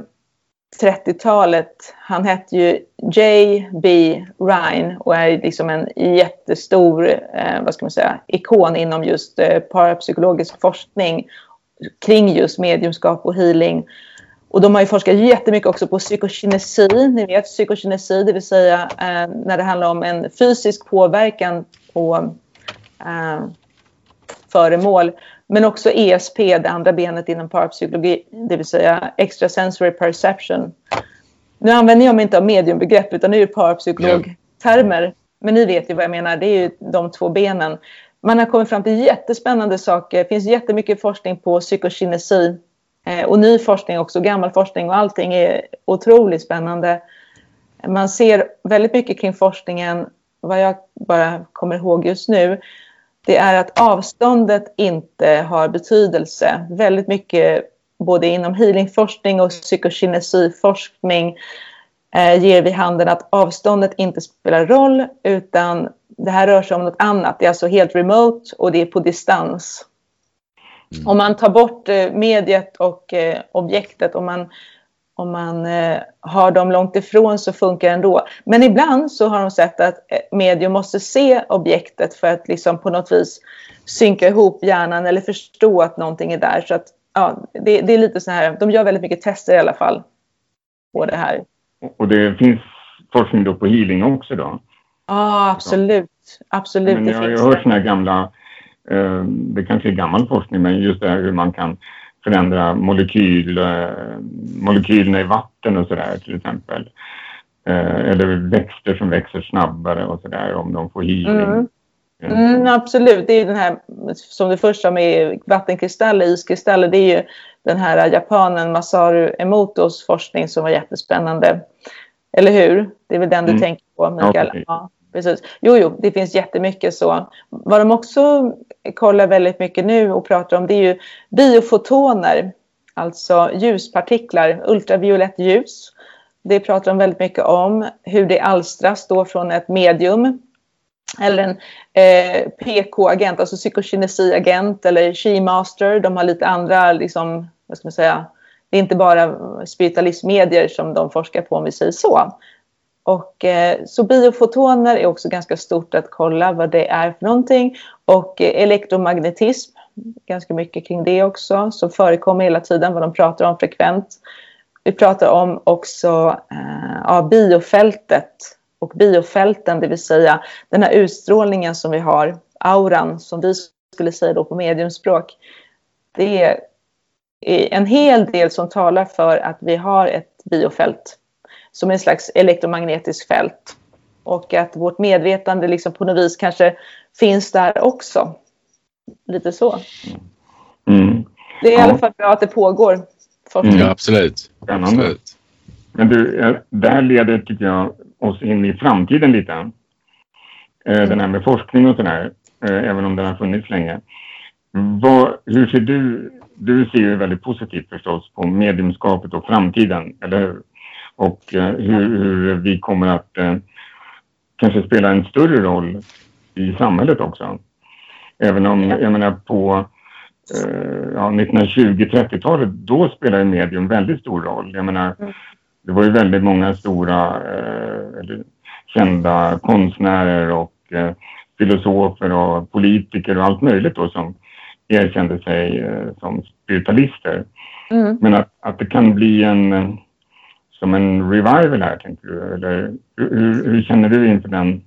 30-talet. Han hette ju J.B. Ryan och är liksom en jättestor eh, vad ska man säga, ikon inom just eh, parapsykologisk forskning kring just mediumskap och healing. Och de har ju forskat jättemycket också på psykokinesi. Ni vet psykokinesi, det vill säga eh, när det handlar om en fysisk påverkan på eh, föremål. Men också ESP, det andra benet inom parapsykologi, det vill säga extrasensory perception. Nu använder jag mig inte av mediumbegrepp utan det är parapsykologtermer. Men ni vet ju vad jag menar, det är ju de två benen. Man har kommit fram till jättespännande saker. Det finns jättemycket forskning på psykokinesi eh, och ny forskning också, gammal forskning och allting är otroligt spännande. Man ser väldigt mycket kring forskningen, vad jag bara kommer ihåg just nu, det är att avståndet inte har betydelse. Väldigt mycket både inom healingforskning och psykokinesiforskning eh, ger vid handen att avståndet inte spelar roll utan det här rör sig om något annat. Det är alltså helt remote och det är på distans. Mm. Om man tar bort eh, mediet och eh, objektet, om man om man eh, har dem långt ifrån så funkar det ändå. Men ibland så har de sett att eh, medium måste se objektet för att liksom på något vis synka ihop hjärnan eller förstå att någonting är där. Så att, ja, det, det är lite så här, de gör väldigt mycket tester i alla fall på det här. Och det finns forskning då på healing också då? Ja, absolut. Absolut. Men jag har ju hört sådana här gamla, eh, det kanske är gammal forskning, men just det här hur man kan förändra molekyl, eh, molekylerna i vatten och sådär till exempel. Eh, eller växter som växer snabbare och sådär om de får healing. Mm. Mm, absolut, det är den här som du först sa med vattenkristaller, iskristaller. Det är ju den här japanen Masaru Emotos forskning som var jättespännande. Eller hur? Det är väl den du mm. tänker på, Mikael? Ja, ja, precis. Jo, jo, det finns jättemycket så. Vad de också kollar väldigt mycket nu och pratar om det är ju biofotoner, alltså ljuspartiklar, ultraviolett ljus. Det pratar de väldigt mycket om, hur det alstras då från ett medium eller en eh, PK-agent, alltså psykokinesiagent eller she-master. De har lite andra, liksom, vad ska man säga, det är inte bara spiritualistmedier som de forskar på om vi säger så. Och, eh, så biofotoner är också ganska stort att kolla vad det är för någonting. Och eh, elektromagnetism, ganska mycket kring det också, som förekommer hela tiden, vad de pratar om frekvent. Vi pratar om också eh, ja, biofältet och biofälten, det vill säga den här utstrålningen som vi har, auran, som vi skulle säga då på mediumspråk. Det är en hel del som talar för att vi har ett biofält som en slags elektromagnetiskt fält. Och att vårt medvetande liksom på något vis kanske finns där också. Lite så. Mm. Det är i alla fall bra att det pågår. Mm, absolut. absolut. Men du, det här leder, tycker jag, oss in i framtiden lite. Mm. Den här med forskning och sådär, eh, även om den har funnits länge. Vad, hur ser du, du ser ju väldigt positivt förstås på mediumskapet och framtiden, eller hur? Och eh, hur, hur, vi kommer att eh, kanske spela en större roll i samhället också. Även om, jag menar på eh, ja, 1920-30-talet, då spelade medium väldigt stor roll. Jag menar, mm. det var ju väldigt många stora eh, kända konstnärer och filosofer och politiker och allt möjligt då som erkände sig som spiritualister. Mm. Men att, att det kan bli en som en revival här, tänker du? Eller hur, hur känner du inför den,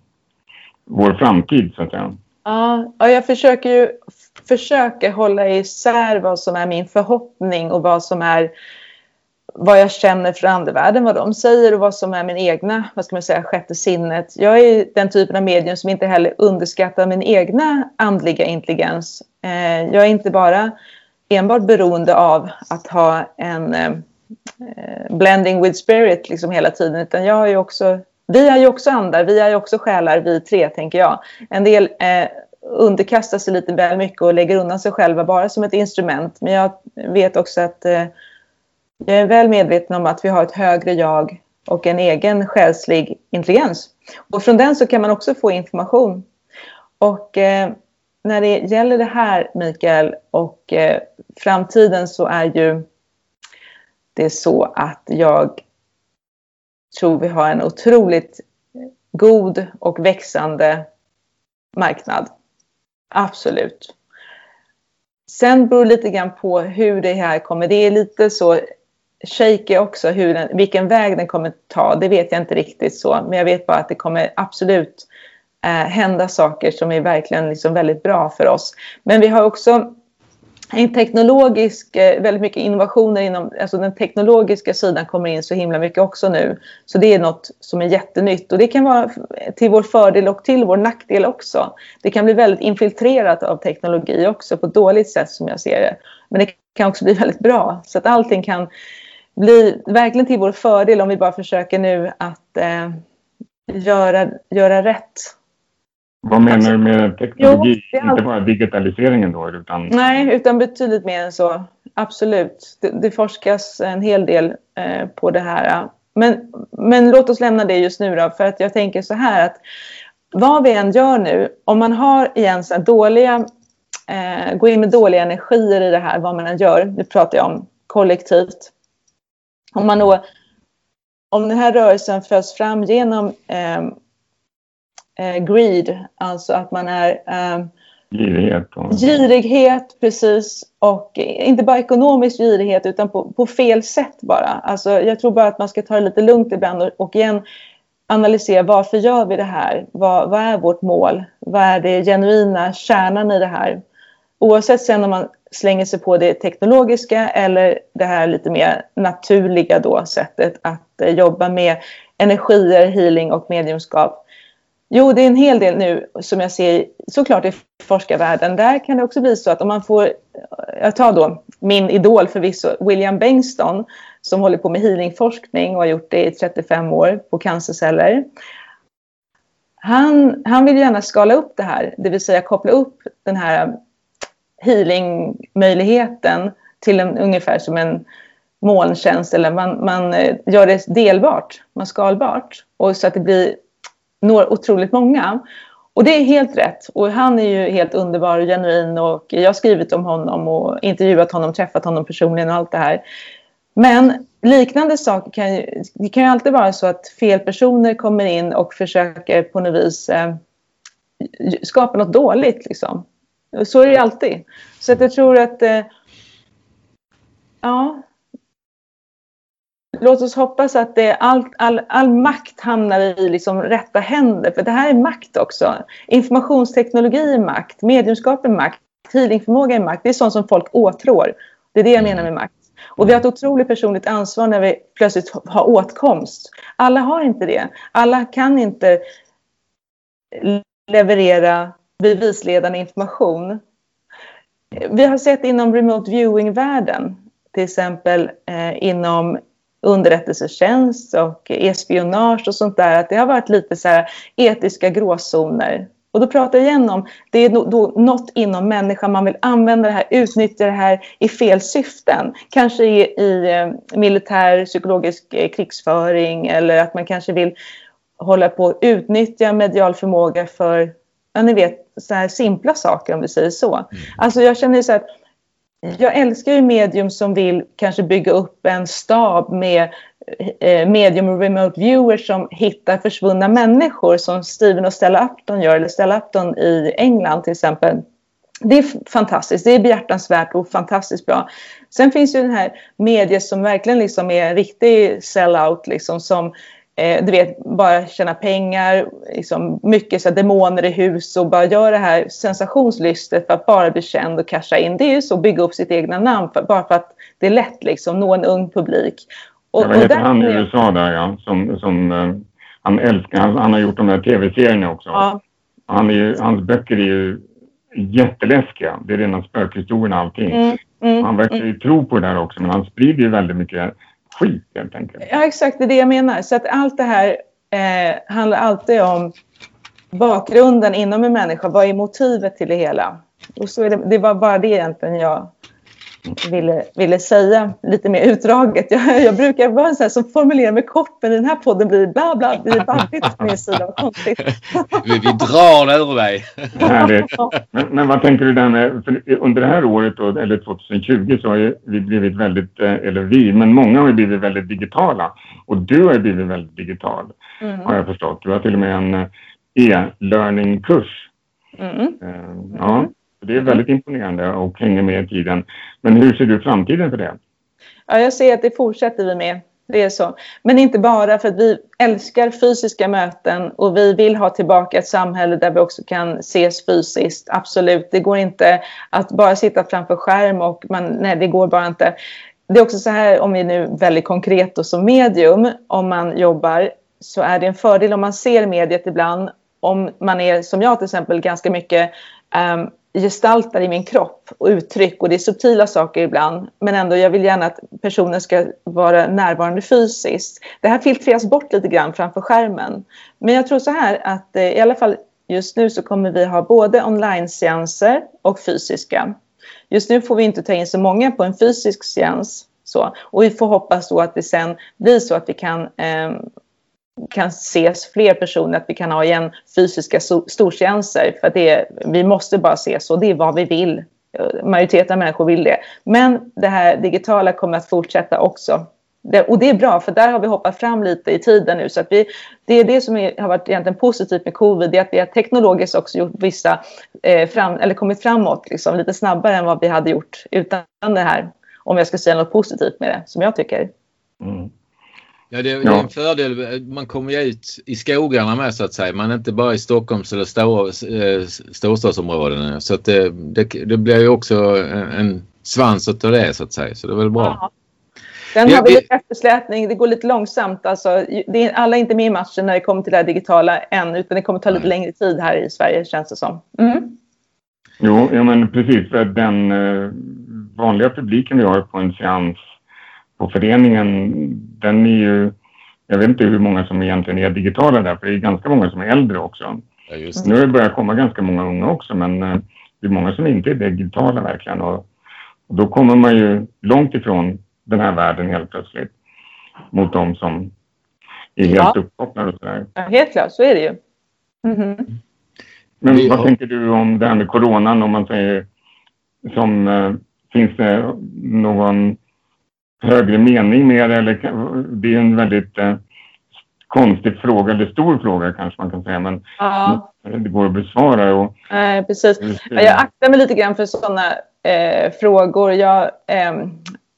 vår framtid, så att säga? Ja, jag försöker ju försöker hålla isär vad som är min förhoppning och vad som är vad jag känner för andevärlden, vad de säger och vad som är min egna, vad ska man säga, sjätte sinnet. Jag är den typen av medium som inte heller underskattar min egna andliga intelligens. Eh, jag är inte bara enbart beroende av att ha en eh, Eh, blending with spirit liksom hela tiden, utan jag har ju också vi är ju också andar, vi är ju också själar, vi tre, tänker jag. En del eh, underkastar sig lite väl mycket och lägger undan sig själva bara som ett instrument. Men jag vet också att eh, jag är väl medveten om att vi har ett högre jag och en egen själslig intelligens. Och från den så kan man också få information. Och eh, när det gäller det här, Mikael, och eh, framtiden så är ju det är så att jag tror vi har en otroligt god och växande marknad. Absolut. Sen beror det lite grann på hur det här kommer. Det är lite så shaky också, hur den, vilken väg den kommer ta. Det vet jag inte riktigt så. Men jag vet bara att det kommer absolut eh, hända saker som är verkligen liksom väldigt bra för oss. Men vi har också en teknologisk, eh, väldigt mycket innovationer inom, alltså den teknologiska sidan kommer in så himla mycket också nu. Så det är något som är jättenytt och det kan vara till vår fördel och till vår nackdel också. Det kan bli väldigt infiltrerat av teknologi också på ett dåligt sätt som jag ser det. Men det kan också bli väldigt bra så att allting kan bli verkligen till vår fördel om vi bara försöker nu att eh, göra, göra rätt vad menar du med teknologi? Jo, Inte bara digitaliseringen då? Utan... Nej, utan betydligt mer än så. Absolut. Det, det forskas en hel del eh, på det här. Men, men låt oss lämna det just nu då. För att jag tänker så här att vad vi än gör nu, om man har igen så dåliga, eh, går in med dåliga energier i det här, vad man än gör, nu pratar jag om kollektivt. Om man då, om den här rörelsen förs fram genom eh, eh, greed, alltså att man är eh, Girighet. Girighet, precis. Och inte bara ekonomisk girighet utan på, på fel sätt bara. Alltså, jag tror bara att man ska ta det lite lugnt ibland och, och igen analysera varför gör vi det här? Vad, vad, är vårt mål? Vad är det genuina kärnan i det här? Oavsett sen om man slänger sig på det teknologiska eller det här lite mer naturliga då sättet att eh, jobba med energier, healing och mediumskap Jo, det är en hel del nu som jag ser såklart i forskarvärlden. Där kan det också bli så att om man får, jag tar då min idol förvisso, William Bengston, som håller på med healingforskning och har gjort det i 35 år på cancerceller. Han, han vill gärna skala upp det här, det vill säga koppla upp den här healingmöjligheten till en, ungefär som en molntjänst eller man, man eh, gör det delbart, man skalbart och så att det blir når otroligt många. Och det är helt rätt. Och han är ju helt underbar och genuin och jag har skrivit om honom och intervjuat honom, träffat honom personligen och allt det här. Men liknande saker kan ju, det kan ju alltid vara så att fel personer kommer in och försöker på något vis eh, skapa något dåligt. Liksom. Så är det ju alltid. Så att jag tror att eh, ja, låt oss hoppas att det, all, all, all makt hamnar i liksom rätta händer. För det här är makt också. Informationsteknologi är makt, mediumskap är makt, healingförmåga är makt. Det är sånt som folk åtrår. Det är det jag menar med makt. Och vi har ett otroligt personligt ansvar när vi plötsligt har åtkomst. Alla har inte det. Alla kan inte leverera bevisledande information. Vi har sett inom remote viewing-världen, till exempel eh, inom underrättelsetjänst och espionage och sånt där, att det har varit lite så här etiska gråzoner. Och då pratar jag igen om, det är då något inom människan, man vill använda det här, utnyttja det här i fel syften. Kanske i, i eh, militär psykologisk eh, krigsföring eller att man kanske vill hålla på att utnyttja medial förmåga för, ja ni vet, så här simpla saker om vi säger så. Mm. Alltså jag känner så att Mm. jag älskar ju medium som vill kanske bygga upp en stab med eh, medium och remote viewers som hittar försvunna människor som Steven och Stella Upton gör, eller Stella Upton i England till exempel. Det är fantastiskt, det är behjärtansvärt och fantastiskt bra. Sen finns ju den här medier som verkligen liksom är en riktig sellout, liksom, som eh, du vet, bara tjäna pengar, liksom, mycket så demoner i hus och bara göra det här sensationslystet för att bara bli känd och casha in. Det är ju så, bygga upp sitt egna namn för, bara för att det är lätt liksom, nå en ung publik. Och, ja, vad heter han i USA där ja, som, som uh, han älskar, han, han, har gjort de här tv-serierna också. Ja. Han är ju, hans böcker är ju jätteläskiga. Det är rena spökhistorierna allting. Mm, mm, han verkar ju mm. tro på det där också men han sprider ju väldigt mycket skit helt enkelt. Ja, exakt. Det är det jag menar. Så att allt det här eh, handlar alltid om bakgrunden inom en människa. Vad är motivet till det hela? Och så är det, det var bara det egentligen jag ville, ville säga lite mer utdraget. Jag, jag brukar vara en sån här som formulerar mig kort men den här podden blir bla bla, blir babbigt på min sida. Vad konstigt. vi, vi drar ur dig. men, men, vad tänker du där med, under det här året då, eller 2020 så har vi blivit väldigt, eh, eller vi, men många har blivit väldigt digitala. Och du har blivit väldigt digital mm. har jag förstått. Du har till och med en eh, e-learning-kurs. Mm. Uh, ja. Det är väldigt imponerande och hänger med i tiden. Men hur ser du framtiden för det? Ja, jag ser att det fortsätter vi med. Det är så. Men inte bara för att vi älskar fysiska möten och vi vill ha tillbaka ett samhälle där vi också kan ses fysiskt. Absolut, det går inte att bara sitta framför skärm och man, nej, det går bara inte. Det är också så här, om vi nu väldigt konkret och som medium, om man jobbar så är det en fördel om man ser mediet ibland. Om man är, som jag till exempel, ganska mycket um, gestaltar i min kropp och uttryck och det är subtila saker ibland men ändå jag vill gärna att personen ska vara närvarande fysiskt. Det här filtreras bort lite grann framför skärmen. Men jag tror så här att eh, i alla fall just nu så kommer vi ha både online-seanser och fysiska. Just nu får vi inte ta in så många på en fysisk seans så. Och vi får hoppas då att det sen blir så att vi kan eh, kan ses fler personer, att vi kan ha igen fysiska stortjänster. För det, är, vi måste bara ses så, det är vad vi vill. Eh, majoriteten av människor vill det. Men det här digitala kommer att fortsätta också. Det, och det är bra, för där har vi hoppat fram lite i tiden nu. Så att vi, det är det som är, har varit egentligen positivt med covid, det är att vi har teknologiskt också gjort vissa, eh, fram, eller kommit framåt liksom, lite snabbare än vad vi hade gjort utan det här. Om jag ska säga något positivt med det, som jag tycker. Mm. Ja, det, är en fördel. Man kommer ju ut i skogarna med så att säga. Man är inte bara i Stockholms eller stor, eh, storstadsområdena. Så att det, det, det, blir ju också en svans att ta det så att säga. Så det är väl bra. Ja. Sen har vi lite eftersläpning. Det går lite långsamt. Alltså, det är, alla är inte med i matchen när det kommer till det här digitala än. Utan det kommer ta lite längre tid här i Sverige känns det som. Mm. Jo, ja, men precis. För den eh, vanliga publiken vi har på en seans på föreningen, den är ju... Jag vet inte hur många som egentligen är digitala där, för det är ganska många som är äldre också. Ja, nu har det börjat komma ganska många unga också, men eh, det är många som inte är digitala verkligen. Och, och då kommer man ju långt ifrån den här världen helt plötsligt mot de som är helt ja. uppkopplade och sådär. Ja, helt klart, så är det ju. Mm -hmm. Men vad tänker du om det här med coronan om man säger som eh, finns det någon högre mening med det? Eller, det är en väldigt eh, konstig fråga, eller stor fråga kanske man kan säga, men ja. det går att besvara. Och, Nej, precis. Jag aktar mig lite grann för sådana eh, frågor. Jag, eh,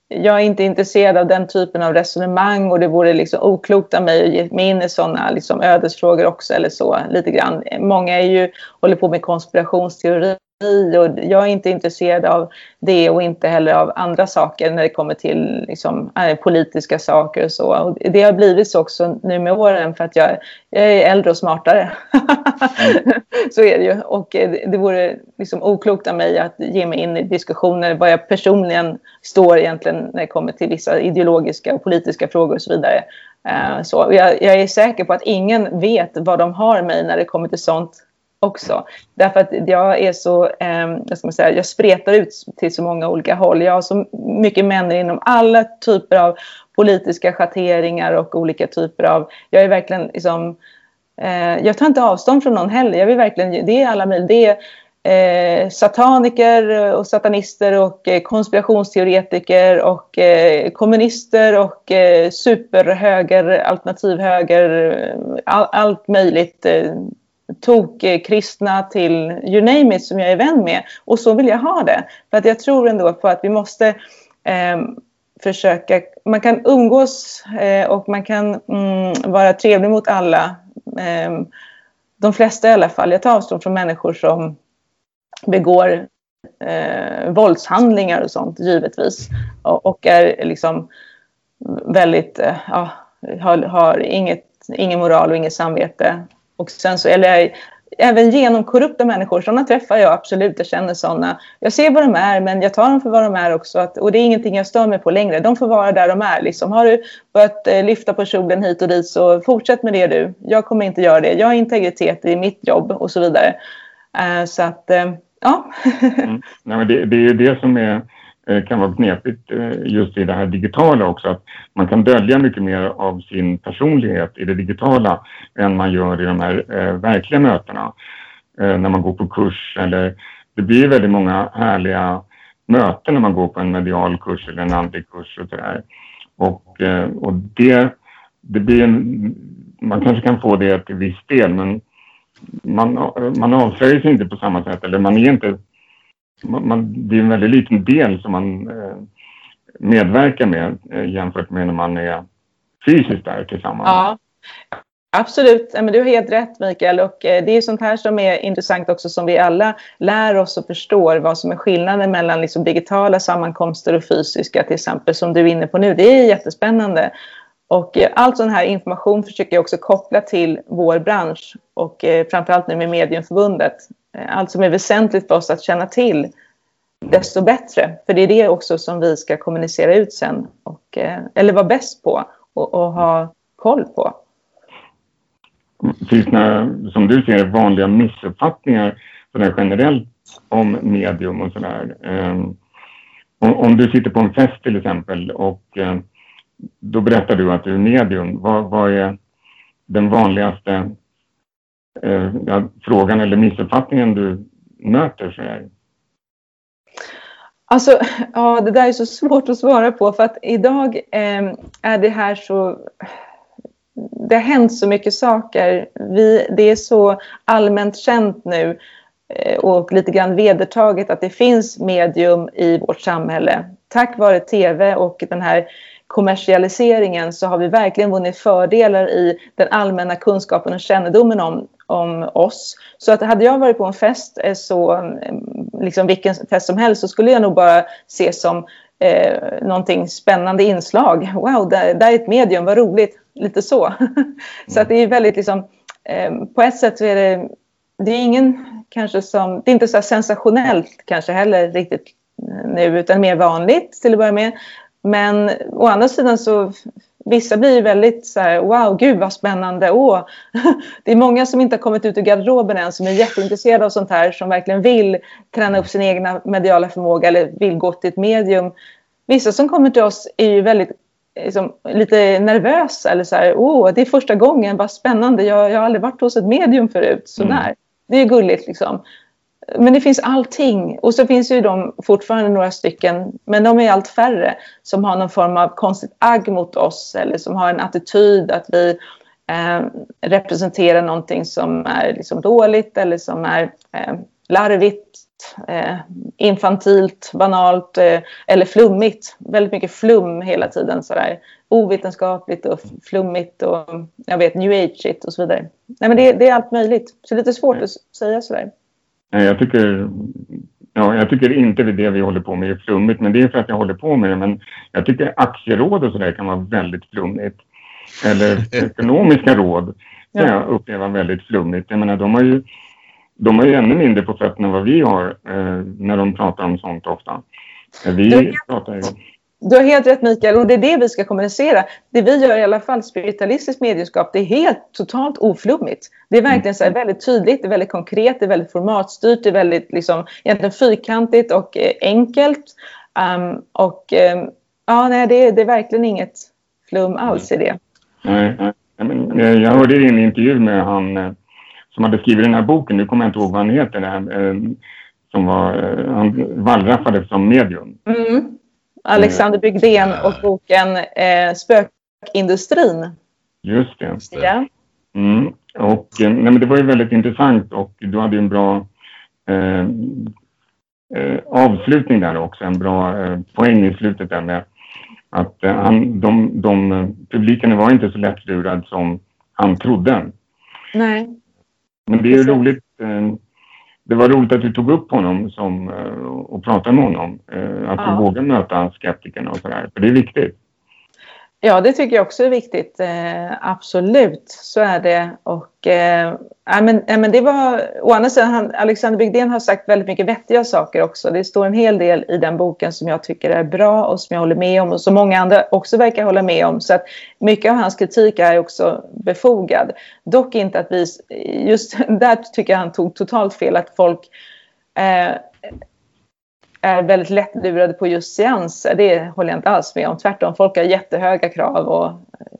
jag är inte intresserad av den typen av resonemang och det vore liksom oklokt av mig att ge mig in i sådana liksom ödesfrågor också eller så lite grann. Många är ju, håller på med konspirationsteorier och jag är inte intresserad av det och inte heller av andra saker när det kommer till liksom, äh, politiska saker och så. Och det har blivit så också nu med åren för att jag, jag är äldre och smartare. Mm. så är det ju. Och det vore liksom oklokt av mig att ge mig in i diskussioner vad jag personligen står egentligen när det kommer till vissa ideologiska och politiska frågor och så vidare. Uh, så jag, jag är säker på att ingen vet vad de har mig när det kommer till sånt också. Därför att jag är så, eh, jag, ska säga, jag spretar ut till så många olika håll. Jag har så mycket människor inom alla typer av politiska schatteringar och olika typer av, jag är verkligen liksom, eh, jag tar inte avstånd från någon heller. Jag vill verkligen, det är alla möjliga, det är eh, sataniker och satanister och eh, konspirationsteoretiker och eh, kommunister och eh, superhöger, alternativhöger, all, allt möjligt eh, tokkristna till you name it som jag är vän med. Och så vill jag ha det. För att jag tror ändå på att vi måste eh, försöka, man kan umgås eh, och man kan mm, vara trevlig mot alla. Eh, de flesta i alla fall. Jag tar avstånd från människor som begår eh, våldshandlingar och sånt givetvis. Och, och är liksom väldigt, eh, ja, har, har inget, ingen moral och inget samvete. Och sen så, eller även genomkorrupta människor, sådana träffar jag absolut, jag känner sådana. Jag ser vad de är, men jag tar dem för vad de är också. Att, och det är ingenting jag stör mig på längre. De får vara där de är. Liksom. Har du börjat eh, lyfta på kjolen hit och dit så fortsätt med det du. Jag kommer inte göra det. Jag har integritet i mitt jobb och så vidare. Eh, så att, eh, ja. mm. Nej, men det, det är ju det som är Eh, kan vara knepigt eh, just i det här digitala också. Att man kan dölja mycket mer av sin personlighet i det digitala än man gör i de här eh, verkliga mötena. När man går på kurs eller det blir väldigt många härliga möten när man går på en medial kurs eller en andlig kurs och sådär. Och, och det, det blir en, man kanske kan få det till viss del men man, man avslöjar sig inte på samma sätt eller man är inte man, det är en väldigt liten del som man eh, medverkar med eh, jämfört med när man är fysiskt där tillsammans. Ja. Absolut, men du har helt rätt Mikael och eh, det är sånt här som är intressant också som vi alla lär oss och förstår vad som är skillnaden mellan liksom digitala sammankomster och fysiska till exempel som du är inne på nu. Det är jättespännande. Och eh, all sån här information försöker jag också koppla till vår bransch och eh, framförallt nu med Mediumförbundet Eh, allt som är väsentligt för oss att känna till, desto bättre. För det är det också som vi ska kommunicera ut sen, och, eh, eller vara bäst på och, och ha koll på. Finns det, eh, som du ser vanliga missuppfattningar sådär generellt om medium och sådär? Ehm, om du sitter på en fest till exempel och då berättar du att du är medium. Vad, vad är den vanligaste eh, frågan eller missuppfattningen du möter? Så här? Alltså, ja, det där är så svårt att svara på för att idag eh, är det här så... Det har hänt så mycket saker. Vi, det är så allmänt känt nu eh, och lite grann vedertaget att det finns medium i vårt samhälle. Tack vare tv och den här kommersialiseringen så har vi verkligen vunnit fördelar i den allmänna kunskapen och kännedomen om, om oss. Så att hade jag varit på en fest, eh, så, mm, liksom vilken fest som helst, så skulle jag nog bara se som eh, någonting spännande inslag. Wow, där, där är ett medium, vad roligt. Lite så. så att det är väldigt liksom, eh, på ett sätt så är det, det är ingen kanske som, det är inte så sensationellt kanske heller riktigt eh, nu, utan mer vanligt till att börja med. Men å andra sidan så vissa blir väldigt så här, wow, gud vad spännande, åh. Det är många som inte har kommit ut ur garderoben än som är jätteintresserade av sånt här, som verkligen vill träna upp sin egna mediala förmåga eller vill gå till ett medium. Vissa som kommer till oss är ju väldigt liksom, lite nervösa eller så här, åh, det är första gången, vad spännande, jag, jag har aldrig varit hos ett medium förut, så mm. Det är gulligt liksom. Men det finns allting. Och så finns ju de fortfarande några stycken, men de är allt färre, som har någon form av konstigt agg mot oss eller som har en attityd att vi eh, representerar någonting som är liksom dåligt eller som är eh, larvigt, eh, infantilt, banalt eh, eller flummigt. Väldigt mycket flum hela tiden. Sådär. Ovetenskapligt och flummigt och jag vet, new age och så vidare. Nej, men det, det är allt möjligt. Så det är lite svårt att säga sådär. Nej, jag tycker, ja, jag tycker inte det vi håller på med är flummigt, men det är för att jag håller på med det. Men jag tycker aktieråd och sådär kan vara väldigt flummigt. Eller ekonomiska råd kan jag uppleva väldigt flummigt. Jag menar, de har ju, de har ju ännu mindre på fötterna än vad vi har eh, när de pratar om sånt ofta. Vi pratar ju... Du har helt rätt Mikael och det är det vi ska kommunicera. Det vi gör i alla fall, spiritualistiskt medieskap, det är helt totalt oflummigt. Det är verkligen så väldigt tydligt, det är väldigt konkret, det är väldigt formatstyrt, det är väldigt liksom, egentligen fyrkantigt och eh, enkelt. Um, och um, ja, nej, det, det, är verkligen inget flum alls i det. Nej, nej. Eh, jag hörde i en intervju med han eh, som hade skrivit den här boken, nu kommer jag inte ihåg vad han heter, som var, han wallraffade som medium. Mm. Alexander Bygdén och boken eh, Spökindustrin. Just det. Just det. Ja. Mm. Och, eh, nej, men det var ju väldigt intressant och du hade ju en bra eh, eh, avslutning där också, en bra eh, poäng i slutet där med att eh, han, de, de, publiken var inte så lättlurad som han trodde. Nej. Men det är roligt eh, det var roligt att du tog upp honom som, eh, och pratade med honom. Eh, att ja. du vågar möta skeptikerna och sådär. För det är viktigt. Ja, det tycker jag också är viktigt. Eh, absolut, så är det. Och, eh, men, men det var, å andra sidan, han, Alexander Bygdén har sagt väldigt mycket vettiga saker också. Det står en hel del i den boken som jag tycker är bra och som jag håller med om och som många andra också verkar hålla med om. Så att mycket av hans kritik är också befogad. Dock inte att vi, just där tycker jag han tog totalt fel, att folk eh, är väldigt lättlurade på just seanser. Det håller jag inte alls med om. Tvärtom, folk har jättehöga krav och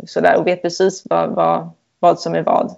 sådär och vet precis vad, vad, vad som är vad.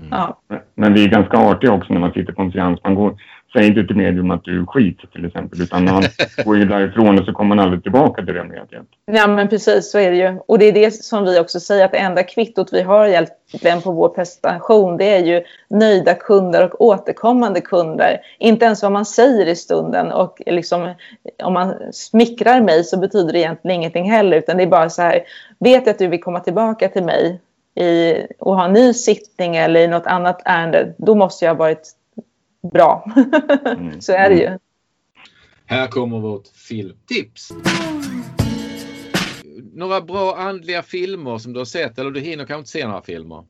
Mm. Ja. Men vi är ganska artiga också när man sitter på en seans. Man går, säger inte till medium att du är skit till exempel, utan man går ju därifrån och så kommer man aldrig tillbaka till det mediet. Ja, men precis så är det ju. Och det är det som vi också säger att det enda kvittot vi har egentligen på vår prestation, det är ju nöjda kunder och återkommande kunder. Inte ens vad man säger i stunden och liksom om man smickrar mig så betyder det egentligen ingenting heller, utan det är bara så här, vet jag att du vill komma tillbaka till mig i, och ha en ny sittning eller i något annat ärende, då måste jag ha varit bra. Mm. Så är det ju. Här kommer vårt filmtips. Några bra andliga filmer som du har sett eller du hinner kanske inte se några filmer?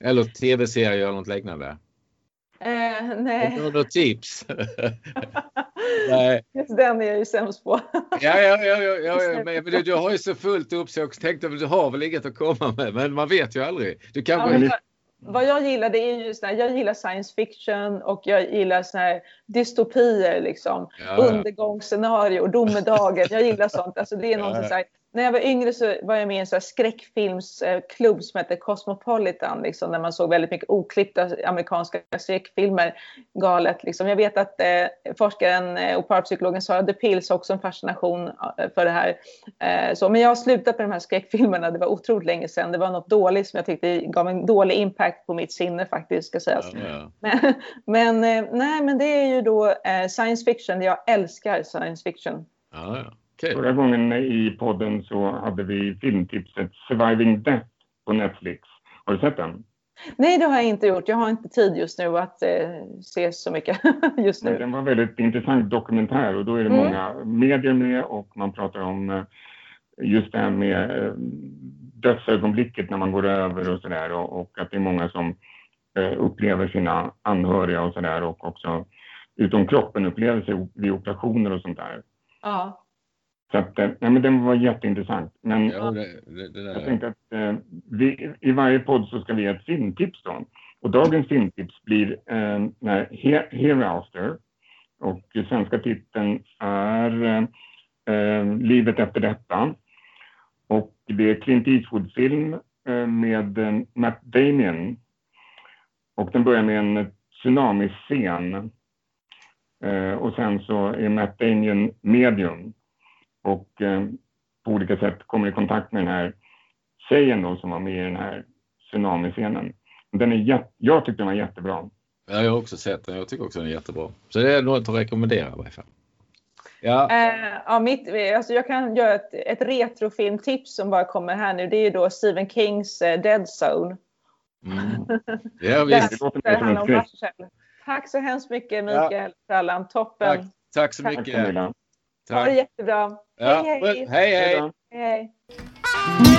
Eller tv-serier eller något liknande? Eh, nej. Har du tips? nej. Just den är jag ju sämst på. ja, ja, ja, ja, ja, men du, du har ju så fullt upp så jag tänkte att du har väl inget att komma med. Men man vet ju aldrig. Du kanske... Ja, vad jag gillar det är ju såna, jag gillar science fiction och jag gillar såna här dystopier liksom. Ja. Undergångsscenario, domedagen. Jag gillar sånt. Alltså det är någonting så här, när jag var yngre så var jag med i en så skräckfilmsklubb som hette Cosmopolitan, liksom, där man såg väldigt mycket oklippta amerikanska skräckfilmer. Galet. Liksom. Jag vet att eh, forskaren eh, och parapsykologen Sara de Pils har också en fascination eh, för det här. Eh, så, men jag har slutat med de här skräckfilmerna. Det var otroligt länge sedan. Det var något dåligt som jag tyckte gav en dålig impact på mitt sinne faktiskt, ska sägas. Ja, ja. Men, men, eh, nej, men det är ju då eh, science fiction. Jag älskar science fiction. Ja. Okay. Förra gången i podden så hade vi filmtipset Surviving Death på Netflix. Har du sett den? Nej, det har jag inte gjort. Jag har inte tid just nu att eh, se så mycket just nu. Men den var en väldigt intressant dokumentär och då är det mm. många medier med och man pratar om eh, just det här med eh, dödsögonblicket när man går över och sådär och, och, att det är många som eh, upplever sina anhöriga och sådär och också utom kroppen upplevelser vid operationer och sånt där. Ja. Så att, eh, nej, men den var jätteintressant. Men ja, det, det, det jag tänkte att eh, vi, i varje podd så ska vi ge ett filmtips då. Och dagens filmtips blir eh, Here, Hereafter. Och svenska titeln är eh, eh, Livet efter detta. Och det är Clint Eastwood-film eh, med eh, Matt Damien. Och den börjar med en tsunamiscen. Eh, och sen så är Matt Damien medium och eh, på olika sätt kommer i kontakt med den här tjejen då som var med i den här tsunamiscenen. Den är jätte, jag tyckte den var jättebra. Ja, jag har också sett den. Jag tycker också den är jättebra. Så det är något att rekommendera i varje fall. Ja. Eh, ja, mitt, alltså jag kan göra ett, ett retrofilmtips som bara kommer här nu. Det är ju då Stephen Kings eh, Dead Zone. Mm. Ja, visst. det låter mer som en skräck. Tack så hemskt mycket Mikael Fralland. Toppen. Tack, tack så Tack, Camilla. Ha det jättebra. Ja. Hej, hej. hej, hej. Hej.